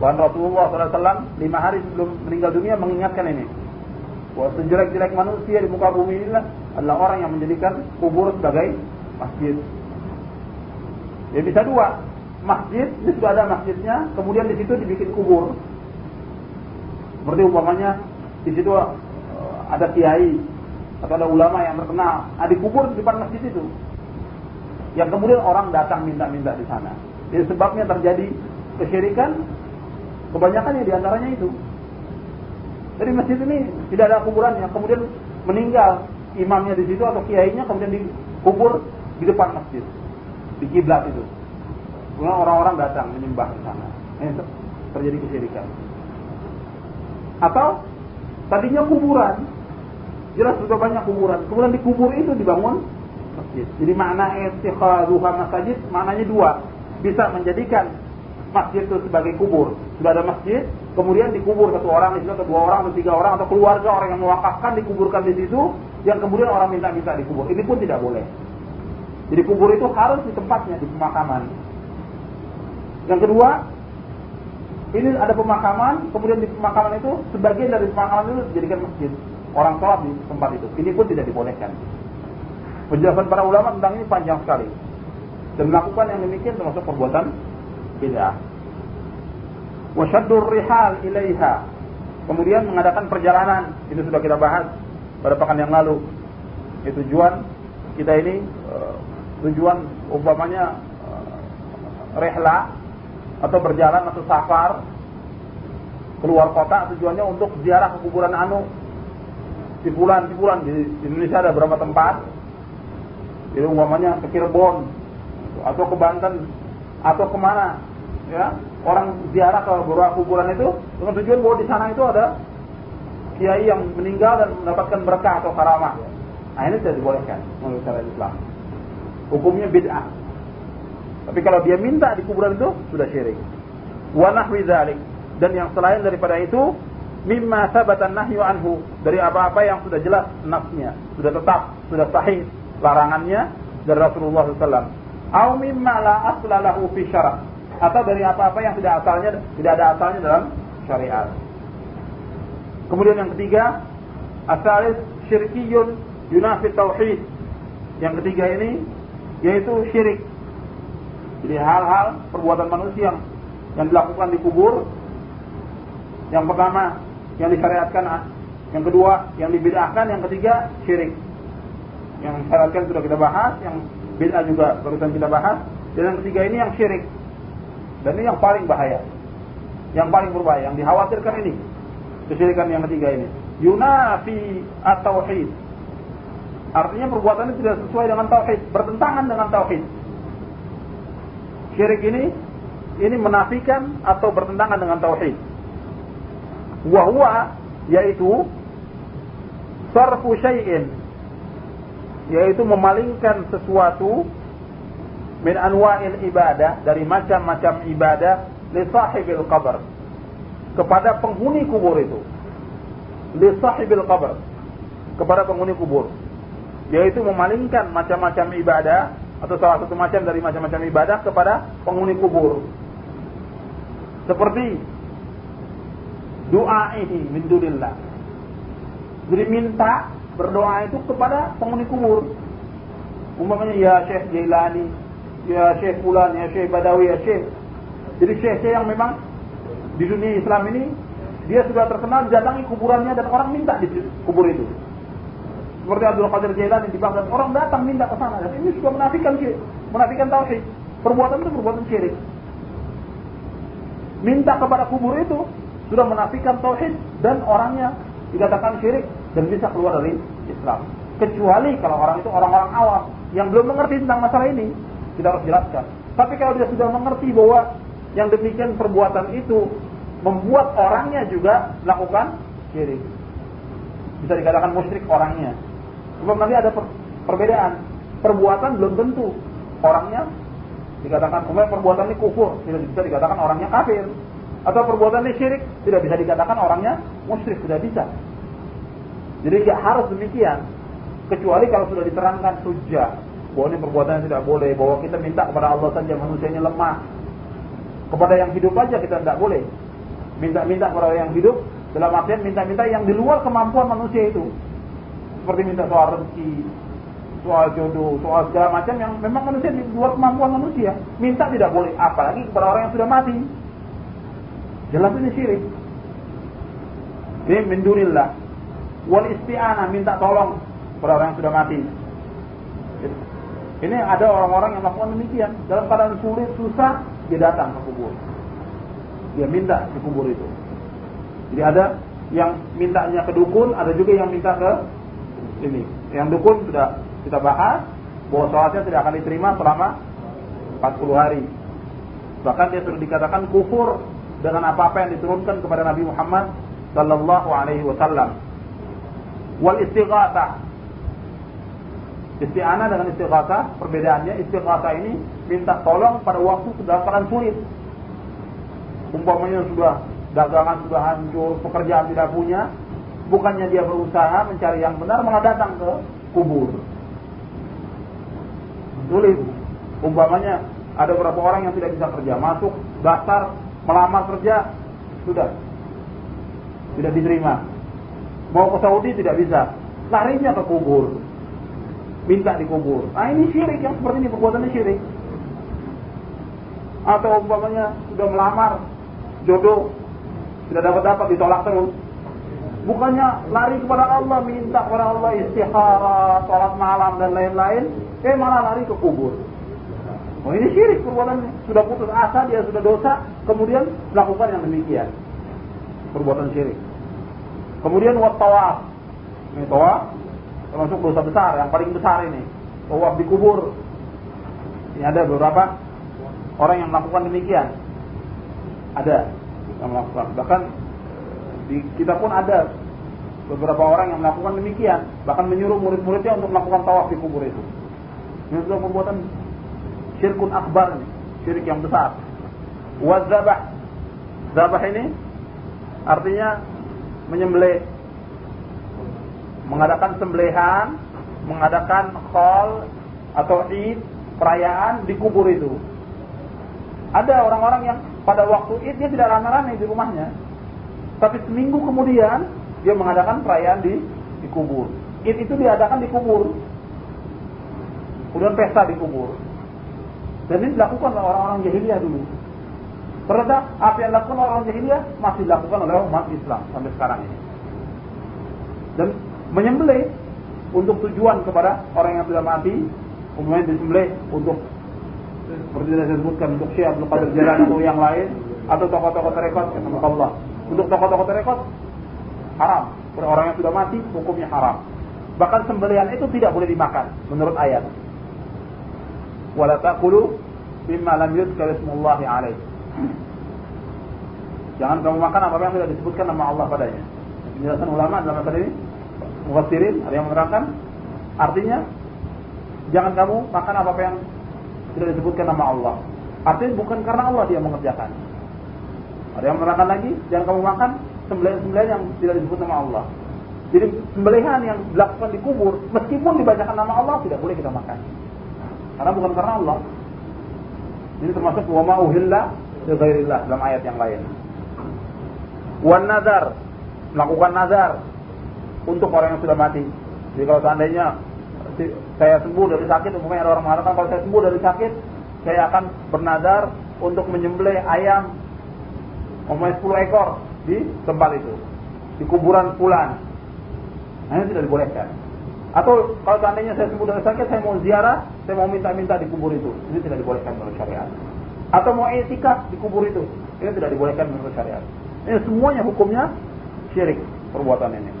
Bahkan Rasulullah SAW lima hari sebelum meninggal dunia mengingatkan ini. Bahwa sejelek-jelek manusia di muka bumi ini adalah orang yang menjadikan kubur sebagai masjid. Ya bisa dua. Masjid ini sudah ada masjidnya kemudian di situ dibikin kubur. Seperti umpamanya di situ uh, ada kiai atau ada ulama yang terkenal, nah, dikubur di depan masjid itu. Yang kemudian orang datang minta-minta di sana. Jadi sebabnya terjadi kesyirikan, kebanyakan ya di antaranya itu. Jadi masjid ini tidak ada kuburannya, kemudian meninggal imamnya di situ atau kiainya kemudian dikubur di depan masjid, di kiblat itu. Kemudian orang-orang datang menyembah di sana. Ini terjadi kesyirikan. Atau tadinya kuburan, Jelas sudah banyak kuburan. Kemudian di kubur itu dibangun masjid. Jadi makna istikhaduha masjid maknanya dua. Bisa menjadikan masjid itu sebagai kubur. Sudah ada masjid, kemudian dikubur satu orang di situ, atau dua orang, atau tiga orang, atau keluarga orang yang mewakafkan dikuburkan di situ, yang kemudian orang minta-minta dikubur. Ini pun tidak boleh. Jadi kubur itu harus di tempatnya, di pemakaman. Yang kedua, ini ada pemakaman, kemudian di pemakaman itu sebagian dari pemakaman itu dijadikan masjid orang sholat di tempat itu. Ini pun tidak dibolehkan. Penjelasan para ulama tentang ini panjang sekali. Dan melakukan yang demikian termasuk perbuatan bid'ah. Wasyaddur rihal ilaiha. Kemudian mengadakan perjalanan. Ini sudah kita bahas pada pekan yang lalu. Itu tujuan kita ini eh, tujuan umpamanya uh, rehla atau berjalan atau safar keluar kota tujuannya untuk ziarah ke kuburan anu di bulan di di Indonesia ada berapa tempat itu umpamanya ke Cirebon atau ke Banten atau ke mana ya. Orang ziarah ke beberapa kuburan itu dengan tujuan bahwa di sana itu ada kiai yang meninggal dan mendapatkan berkah atau karamah. Nah ini tidak dibolehkan menurut syariat Islam. Hukumnya bid'ah. Tapi kalau dia minta di kuburan itu sudah syirik. Wa nahwi dan yang selain daripada itu mimma sabatan nahyu anhu. Dari apa-apa yang sudah jelas nafsnya, sudah tetap, sudah sahih larangannya dari Rasulullah SAW. Au mimma la asla lahu fi atau dari apa-apa yang tidak asalnya tidak ada asalnya dalam syariat. Kemudian yang ketiga, asalis syirkiyun yunafi tauhid. Yang ketiga ini yaitu syirik. Jadi hal-hal perbuatan manusia yang, yang dilakukan di kubur yang pertama yang disyariatkan yang kedua yang dibid'ahkan yang ketiga syirik yang disyariatkan sudah kita bahas yang bid'ah juga barusan kita bahas dan yang ketiga ini yang syirik. Dan ini yang paling bahaya. Yang paling berbahaya yang dikhawatirkan ini. Kesyirikan yang ketiga ini. Yunafi at-tauhid. Artinya perbuatan ini tidak sesuai dengan tauhid bertentangan dengan tauhid. Syirik ini ini menafikan atau bertentangan dengan tauhid. Wahwa yaitu sarfu syai'in yaitu memalingkan sesuatu min anwa'il ibadah dari macam-macam ibadah li sahibil qabr kepada penghuni kubur itu. Li sahibil qabr kepada penghuni kubur. Yaitu memalingkan macam-macam ibadah atau salah satu macam dari macam-macam ibadah kepada penghuni kubur. Seperti du'aihi min dunillah. Jadi minta berdoa itu kepada penghuni kubur. Umpamanya ya Syekh Jailani, ya Syekh Fulan, ya Syekh Badawi, ya Syekh. Jadi Syekh-Syekh yang memang di dunia Islam ini dia sudah terkenal datangi kuburannya dan orang minta di kubur itu. Seperti Abdul Qadir Jailani di Baghdad, orang datang minta ke sana dan ini sudah menafikan menafikan tauhid. Perbuatan itu perbuatan syirik. Minta kepada kubur itu sudah menafikan tauhid dan orangnya dikatakan syirik dan bisa keluar dari Islam. Kecuali kalau orang itu orang-orang awam yang belum mengerti tentang masalah ini, kita harus jelaskan. Tapi kalau dia sudah mengerti bahwa yang demikian perbuatan itu membuat orangnya juga melakukan syirik. Bisa dikatakan musyrik orangnya. Sebab nanti ada per perbedaan. Perbuatan belum tentu orangnya dikatakan kemudian perbuatan ini kufur, tidak bisa dikatakan orangnya kafir atau perbuatan ini syirik tidak bisa dikatakan orangnya musyrik tidak bisa jadi harus demikian Kecuali kalau sudah diterangkan hujah bahwa ini perbuatan yang tidak boleh, bahwa kita minta kepada Allah saja manusia ini lemah. Kepada yang hidup aja kita tidak boleh. Minta-minta kepada yang hidup dalam artian minta-minta yang di luar kemampuan manusia itu. Seperti minta soal rezeki, soal jodoh, soal segala macam yang memang manusia di luar kemampuan manusia. Minta tidak boleh, apalagi kepada orang yang sudah mati. Jelas ini syirik. Ini mindunillah. Wal isti'anah minta tolong kepada orang yang sudah mati. Ini ada orang-orang yang melakukan demikian. Dalam keadaan sulit, susah, dia datang ke kubur. Dia minta di kubur itu. Jadi ada yang mintanya ke dukun, ada juga yang minta ke ini. Yang dukun sudah kita bahas bahwa sholatnya tidak akan diterima selama 40 hari. Bahkan dia sudah dikatakan kufur dengan apa-apa yang diturunkan kepada Nabi Muhammad sallallahu alaihi wasallam. Wal istighatsah Isti'anah dengan istighatsah, perbedaannya istighatsah ini minta tolong pada waktu dalam keadaan sulit. Umpamanya sudah dagangan sudah hancur, pekerjaan tidak punya, bukannya dia berusaha mencari yang benar malah datang ke kubur. Sulit. Umpamanya ada beberapa orang yang tidak bisa kerja, masuk daftar melamar kerja sudah tidak diterima. Mau ke Saudi tidak bisa, larinya ke kubur minta dikubur. Ah ini syirik yang seperti ini perbuatannya syirik. Atau umpamanya sudah melamar jodoh tidak dapat dapat ditolak terus. Bukannya lari kepada Allah minta kepada Allah istihara, sholat malam dan lain-lain, eh malah lari ke kubur. Oh ini syirik perbuatannya. Sudah putus asa, dia sudah dosa, kemudian melakukan yang demikian. Perbuatan syirik. Kemudian wat tawaf. Ini tawaf termasuk dosa besar yang paling besar ini. Tawaf di kubur. Ini ada beberapa orang yang melakukan demikian. Ada yang melakukan. Bahkan di kita pun ada beberapa orang yang melakukan demikian. Bahkan menyuruh murid-muridnya untuk melakukan tawaf di kubur itu. Ini sudah perbuatan syirkun akbar ini syirik yang besar. Wazabah zabah ini artinya menyembelih mengadakan sembelihan, mengadakan khol atau id, perayaan di kubur itu. Ada orang-orang yang pada waktu id dia tidak rame-rame di rumahnya. Tapi seminggu kemudian dia mengadakan perayaan di di kubur. Id itu diadakan di kubur. Kemudian pesta di kubur. Dan ini dilakukan oleh orang-orang jahiliyah dulu. Ternyata apa yang dilakukan orang jahiliyah masih dilakukan oleh umat Islam sampai sekarang ini. Dan menyembelih untuk tujuan kepada orang yang sudah mati, umumnya disembelih untuk seperti yang saya sebutkan untuk Syekh Abdul Qadir Jalan atau yang lain atau tokoh-tokoh tarekat Allah. Untuk tokoh-tokoh tarekat haram. Untuk orang yang sudah mati hukumnya haram. Bahkan sembelihan itu tidak boleh dimakan menurut ayat. Wala taqulu mimma lam yuzkar ismullahi alaih. Jangan kamu makan apa yang tidak disebutkan nama Allah padanya. Penjelasan ulama dalam masalah ini mufassirin ada yang menerangkan artinya jangan kamu makan apa-apa yang tidak disebutkan nama Allah. Artinya bukan karena Allah dia mengerjakan. Ada yang menerangkan lagi, jangan kamu makan sembelihan-sembelihan yang tidak disebut nama Allah. Jadi sembelihan yang dilakukan di kubur, meskipun dibacakan nama Allah tidak boleh kita makan. Karena bukan karena Allah. Ini termasuk wa ma uhilla dalam ayat yang lain. Wan nazar, melakukan nazar, untuk orang yang sudah mati. Jadi kalau seandainya saya sembuh dari sakit, umumnya ada orang mengatakan kalau saya sembuh dari sakit, saya akan bernadar untuk menyembelih ayam umumnya 10 ekor di tempat itu, di kuburan pulan. Nah, ini tidak dibolehkan. Atau kalau seandainya saya sembuh dari sakit, saya mau ziarah, saya mau minta-minta di kubur itu. Ini tidak dibolehkan menurut syariat. Atau mau etika di kubur itu. Ini tidak dibolehkan menurut syariat. Ini semuanya hukumnya syirik perbuatan ini.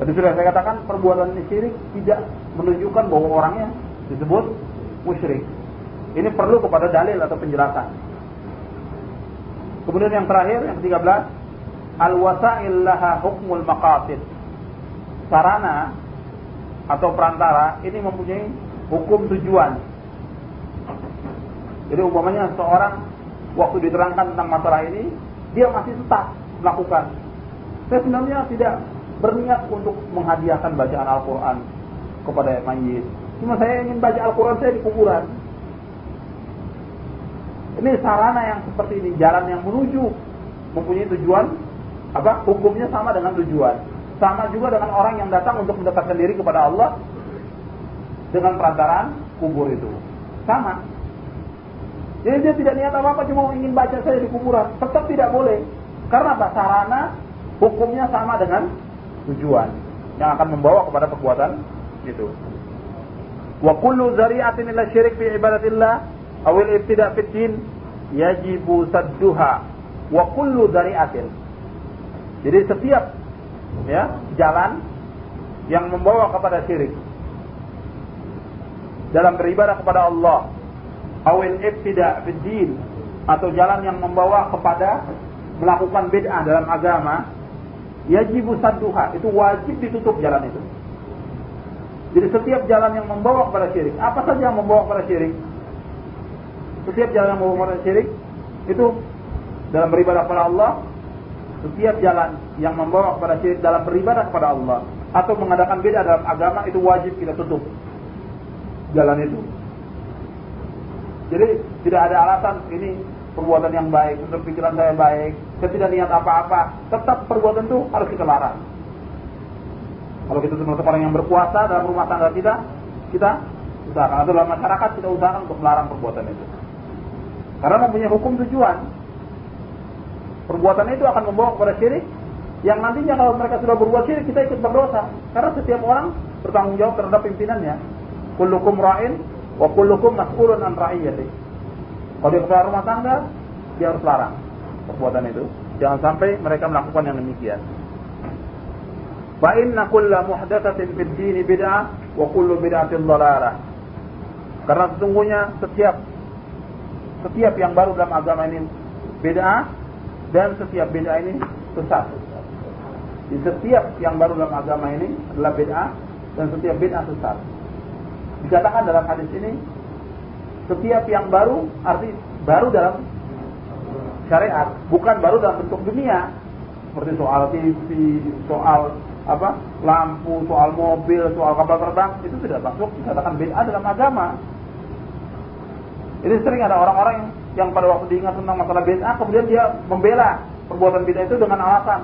Tadi sudah saya katakan perbuatan ini syirik tidak menunjukkan bahwa orangnya disebut musyrik. Ini perlu kepada dalil atau penjelasan. Kemudian yang terakhir yang ke-13 al-wasa'il laha hukmul maqasid. Sarana atau perantara ini mempunyai hukum tujuan. Jadi umpamanya seorang waktu diterangkan tentang masalah ini, dia masih tetap melakukan. Saya sebenarnya tidak berniat untuk menghadiahkan bacaan Al-Quran kepada mayit. Cuma saya ingin baca Al-Quran saya di kuburan. Ini sarana yang seperti ini, jalan yang menuju mempunyai tujuan apa? Hukumnya sama dengan tujuan. Sama juga dengan orang yang datang untuk mendekatkan diri kepada Allah dengan perantaraan kubur itu. Sama. Jadi dia tidak niat apa-apa cuma ingin baca saja di kuburan. Tetap tidak boleh. Karena apa? Sarana hukumnya sama dengan tujuan yang akan membawa kepada perbuatan itu. Wa kullu zari'atin ila syirik fi ibadatillah aw al-ibtida' fi din yajibu sadduha wa kullu zari'atin. Jadi setiap ya jalan yang membawa kepada syirik dalam beribadah kepada Allah awil ibtida' fi din atau jalan yang membawa kepada melakukan bid'ah dalam agama yajibu sadduha itu wajib ditutup jalan itu jadi setiap jalan yang membawa kepada syirik, apa saja yang membawa kepada syirik? Setiap jalan yang membawa kepada syirik itu dalam beribadah kepada Allah, setiap jalan yang membawa kepada syirik dalam beribadah kepada Allah atau mengadakan beda dalam agama itu wajib kita tutup jalan itu. Jadi tidak ada alasan ini perbuatan yang baik, untuk pikiran saya baik, saya tidak niat apa-apa, tetap perbuatan itu harus kita larang. Kalau kita termasuk orang yang berpuasa dalam rumah tangga kita, kita usahakan atau dalam masyarakat kita usahakan untuk melarang perbuatan itu. Karena mempunyai hukum tujuan. Perbuatan itu akan membawa kepada syirik yang nantinya kalau mereka sudah berbuat syirik kita ikut berdosa. Karena setiap orang bertanggung jawab terhadap pimpinannya. Kullukum ra'in wa kullukum mas'ulun an ra'iyati. Kalau dia keluar rumah tangga, dia harus larang perbuatan itu. Jangan sampai mereka melakukan yang demikian. Fa inna kulla muhdatsatin fid din bid'ah wa kullu bid'atin dhalalah. Karena sesungguhnya setiap setiap yang baru dalam agama ini bid'ah dan setiap bid'ah ini sesat. Di setiap yang baru dalam agama ini adalah bid'ah dan setiap bid'ah sesat. Dikatakan dalam hadis ini setiap yang baru arti baru dalam syariat, bukan baru dalam bentuk dunia. Seperti soal TV, soal apa lampu, soal mobil, soal kapal terbang itu tidak masuk dikatakan bid'ah dalam agama. Ini sering ada orang-orang yang, pada waktu diingat tentang masalah bid'ah kemudian dia membela perbuatan bid'ah itu dengan alasan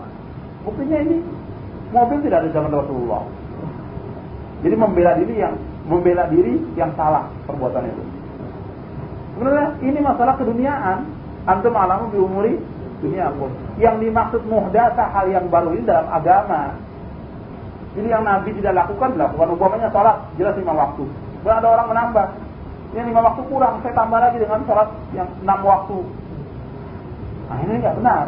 buktinya ini mobil tidak ada zaman Rasulullah. Jadi membela diri yang membela diri yang salah perbuatan itu. Sebenarnya ini masalah keduniaan. Antum alamu bi umuri dunia pun. Yang dimaksud muhdasa hal yang baru ini dalam agama. Ini yang Nabi tidak lakukan, dilakukan. Umpamanya sholat, jelas lima waktu. Kemudian ada orang menambah. Ini lima waktu kurang, saya tambah lagi dengan sholat yang enam waktu. Nah ini nggak benar.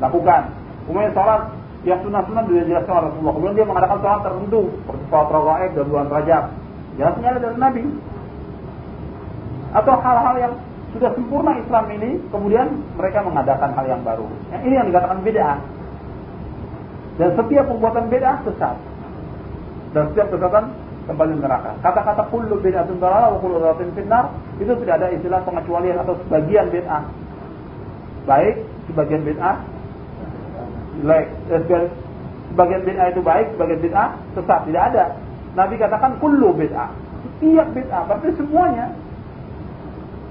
Lakukan. Kemudian sholat yang sunnah-sunnah sudah dijelaskan oleh Rasulullah. Kemudian dia mengadakan sholat tertentu, seperti sholat rawaiib dan bulan rajab. Jelasnya ada dari Nabi. Atau hal-hal yang sudah sempurna Islam ini, kemudian mereka mengadakan hal yang baru. Yang ini yang dikatakan beda. Dan setiap perbuatan beda sesat. Dan setiap kesesatan kembali neraka. Kata-kata kullu bid'atun dalalah wa kullu dhalatin finnar itu tidak ada istilah pengecualian atau sebagian bid'ah. Baik, sebagian bid'ah like, eh, sebagian bid'ah itu baik, sebagian bid'ah sesat. Tidak ada. Nabi katakan kullu bid'ah. Setiap bid'ah, berarti semuanya.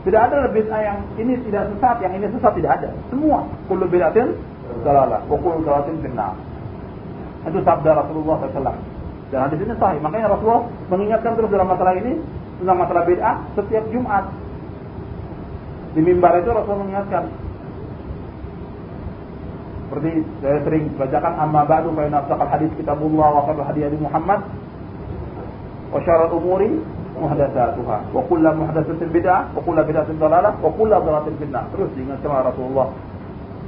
Tidak ada bid'ah yang ini tidak sesat, yang ini sesat tidak ada. Semua kullu bid'atin dalalah wa kullu finnar. Itu sabda Rasulullah SAW. Dan hadis ini sahih. Makanya Rasulullah mengingatkan terus dalam masalah ini tentang masalah bid'ah setiap Jumat. Di mimbar itu Rasulullah mengingatkan. Seperti saya sering bacakan amma ba'du fa inna asdaqal hadis kitabullah wa khairul hadi Muhammad wa syarrul umuri muhdatsatuha wa kullu muhdatsatin bid'ah wa kullu bid'atin dhalalah wa kullu dhalalatin finnar. Terus diingatkan oleh Rasulullah.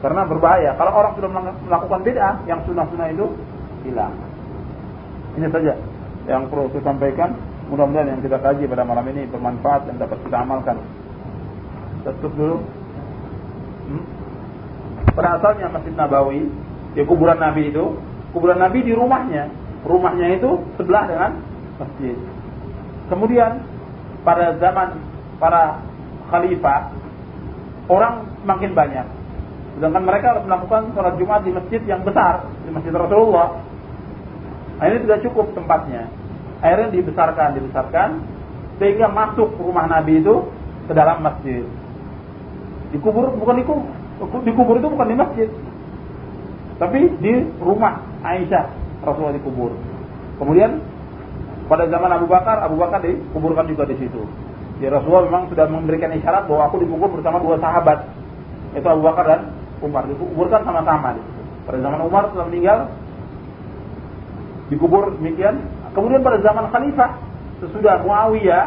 Karena berbahaya. Kalau orang sudah melakukan bid'ah yang sunnah-sunnah itu hilang. Ini saja yang perlu saya sampaikan. Mudah-mudahan yang kita kaji pada malam ini bermanfaat dan dapat kita amalkan. Tutup dulu. Hmm? Pada asalnya Masjid Nabawi, ya kuburan Nabi itu, kuburan Nabi di rumahnya. Rumahnya itu sebelah dengan masjid. Kemudian pada zaman para khalifah, orang semakin banyak. Sedangkan mereka harus melakukan sholat Jumat di masjid yang besar, di masjid Rasulullah. Nah, ini tidak cukup tempatnya. Akhirnya dibesarkan, dibesarkan sehingga masuk rumah Nabi itu ke dalam masjid. Dikubur bukan dikubur, dikubur itu bukan di masjid, tapi di rumah Aisyah Rasulullah dikubur. Kemudian pada zaman Abu Bakar, Abu Bakar dikuburkan juga di situ. Ya Rasulullah memang sudah memberikan isyarat bahwa aku dikubur bersama dua sahabat, yaitu Abu Bakar dan Umar. Dikuburkan sama-sama. Pada zaman Umar sudah meninggal, dikubur demikian. Kemudian pada zaman Khalifah sesudah Muawiyah,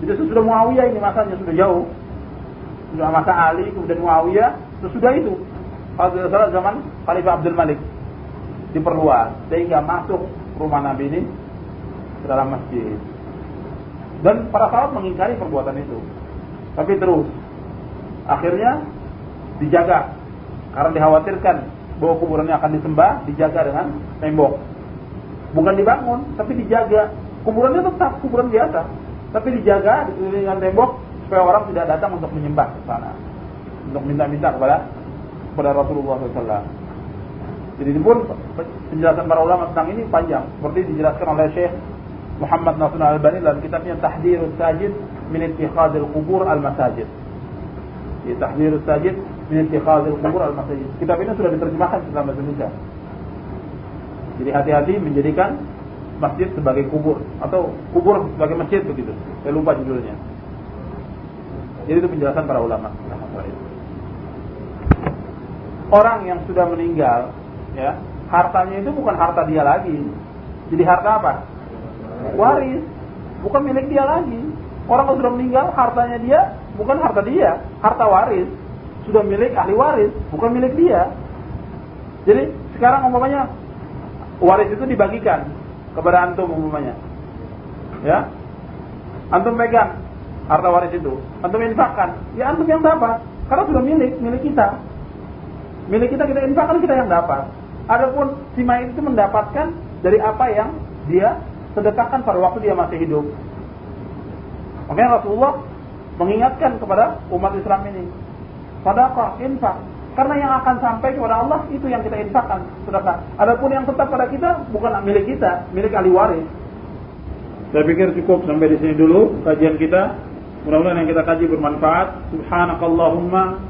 itu sesudah Muawiyah ini masanya sudah jauh. Sudah masa Ali, kemudian Muawiyah, sesudah itu. Kalau tidak zaman Khalifah Abdul Malik diperluas sehingga masuk rumah Nabi ini ke dalam masjid. Dan para sahabat mengingkari perbuatan itu. Tapi terus akhirnya dijaga karena dikhawatirkan bahwa kuburannya akan disembah, dijaga dengan tembok. Bukan dibangun, tapi dijaga. Kuburannya tetap kuburan biasa, tapi dijaga dengan tembok supaya orang tidak datang untuk menyembah ke sana, untuk minta-minta kepada kepada Rasulullah SAW. Jadi ini pun penjelasan para ulama tentang ini panjang, seperti dijelaskan oleh Syekh Muhammad Nasrul Albani dalam kitabnya Tahdirus Sajid min Ittikhadil Qubur Al-Masajid. Ya, Tahdirus Sajid min Ittikhadil Qubur Al-Masajid. Kitab ini sudah diterjemahkan dalam bahasa Indonesia. Jadi hati-hati menjadikan masjid sebagai kubur atau kubur sebagai masjid begitu. Saya lupa judulnya. Jadi itu penjelasan para ulama Orang yang sudah meninggal, ya, hartanya itu bukan harta dia lagi. Jadi harta apa? Waris, bukan milik dia lagi. Orang yang sudah meninggal, hartanya dia bukan harta dia, harta waris. Sudah milik ahli waris, bukan milik dia. Jadi sekarang umpamanya waris itu dibagikan kepada antum umumnya. Ya. Antum pegang harta waris itu, antum infakkan. Ya antum yang dapat, karena sudah milik, milik kita. Milik kita kita infakkan kita yang dapat. Adapun si mayit itu mendapatkan dari apa yang dia sedekahkan pada waktu dia masih hidup. Makanya Rasulullah mengingatkan kepada umat Islam ini. Sedekah, infak, karena yang akan sampai kepada Allah itu yang kita infakkan sedekah. Adapun yang tetap pada kita bukan milik kita, milik ahli waris. Saya pikir cukup sampai di sini dulu kajian kita. Mudah-mudahan yang kita kaji bermanfaat. Subhanakallahumma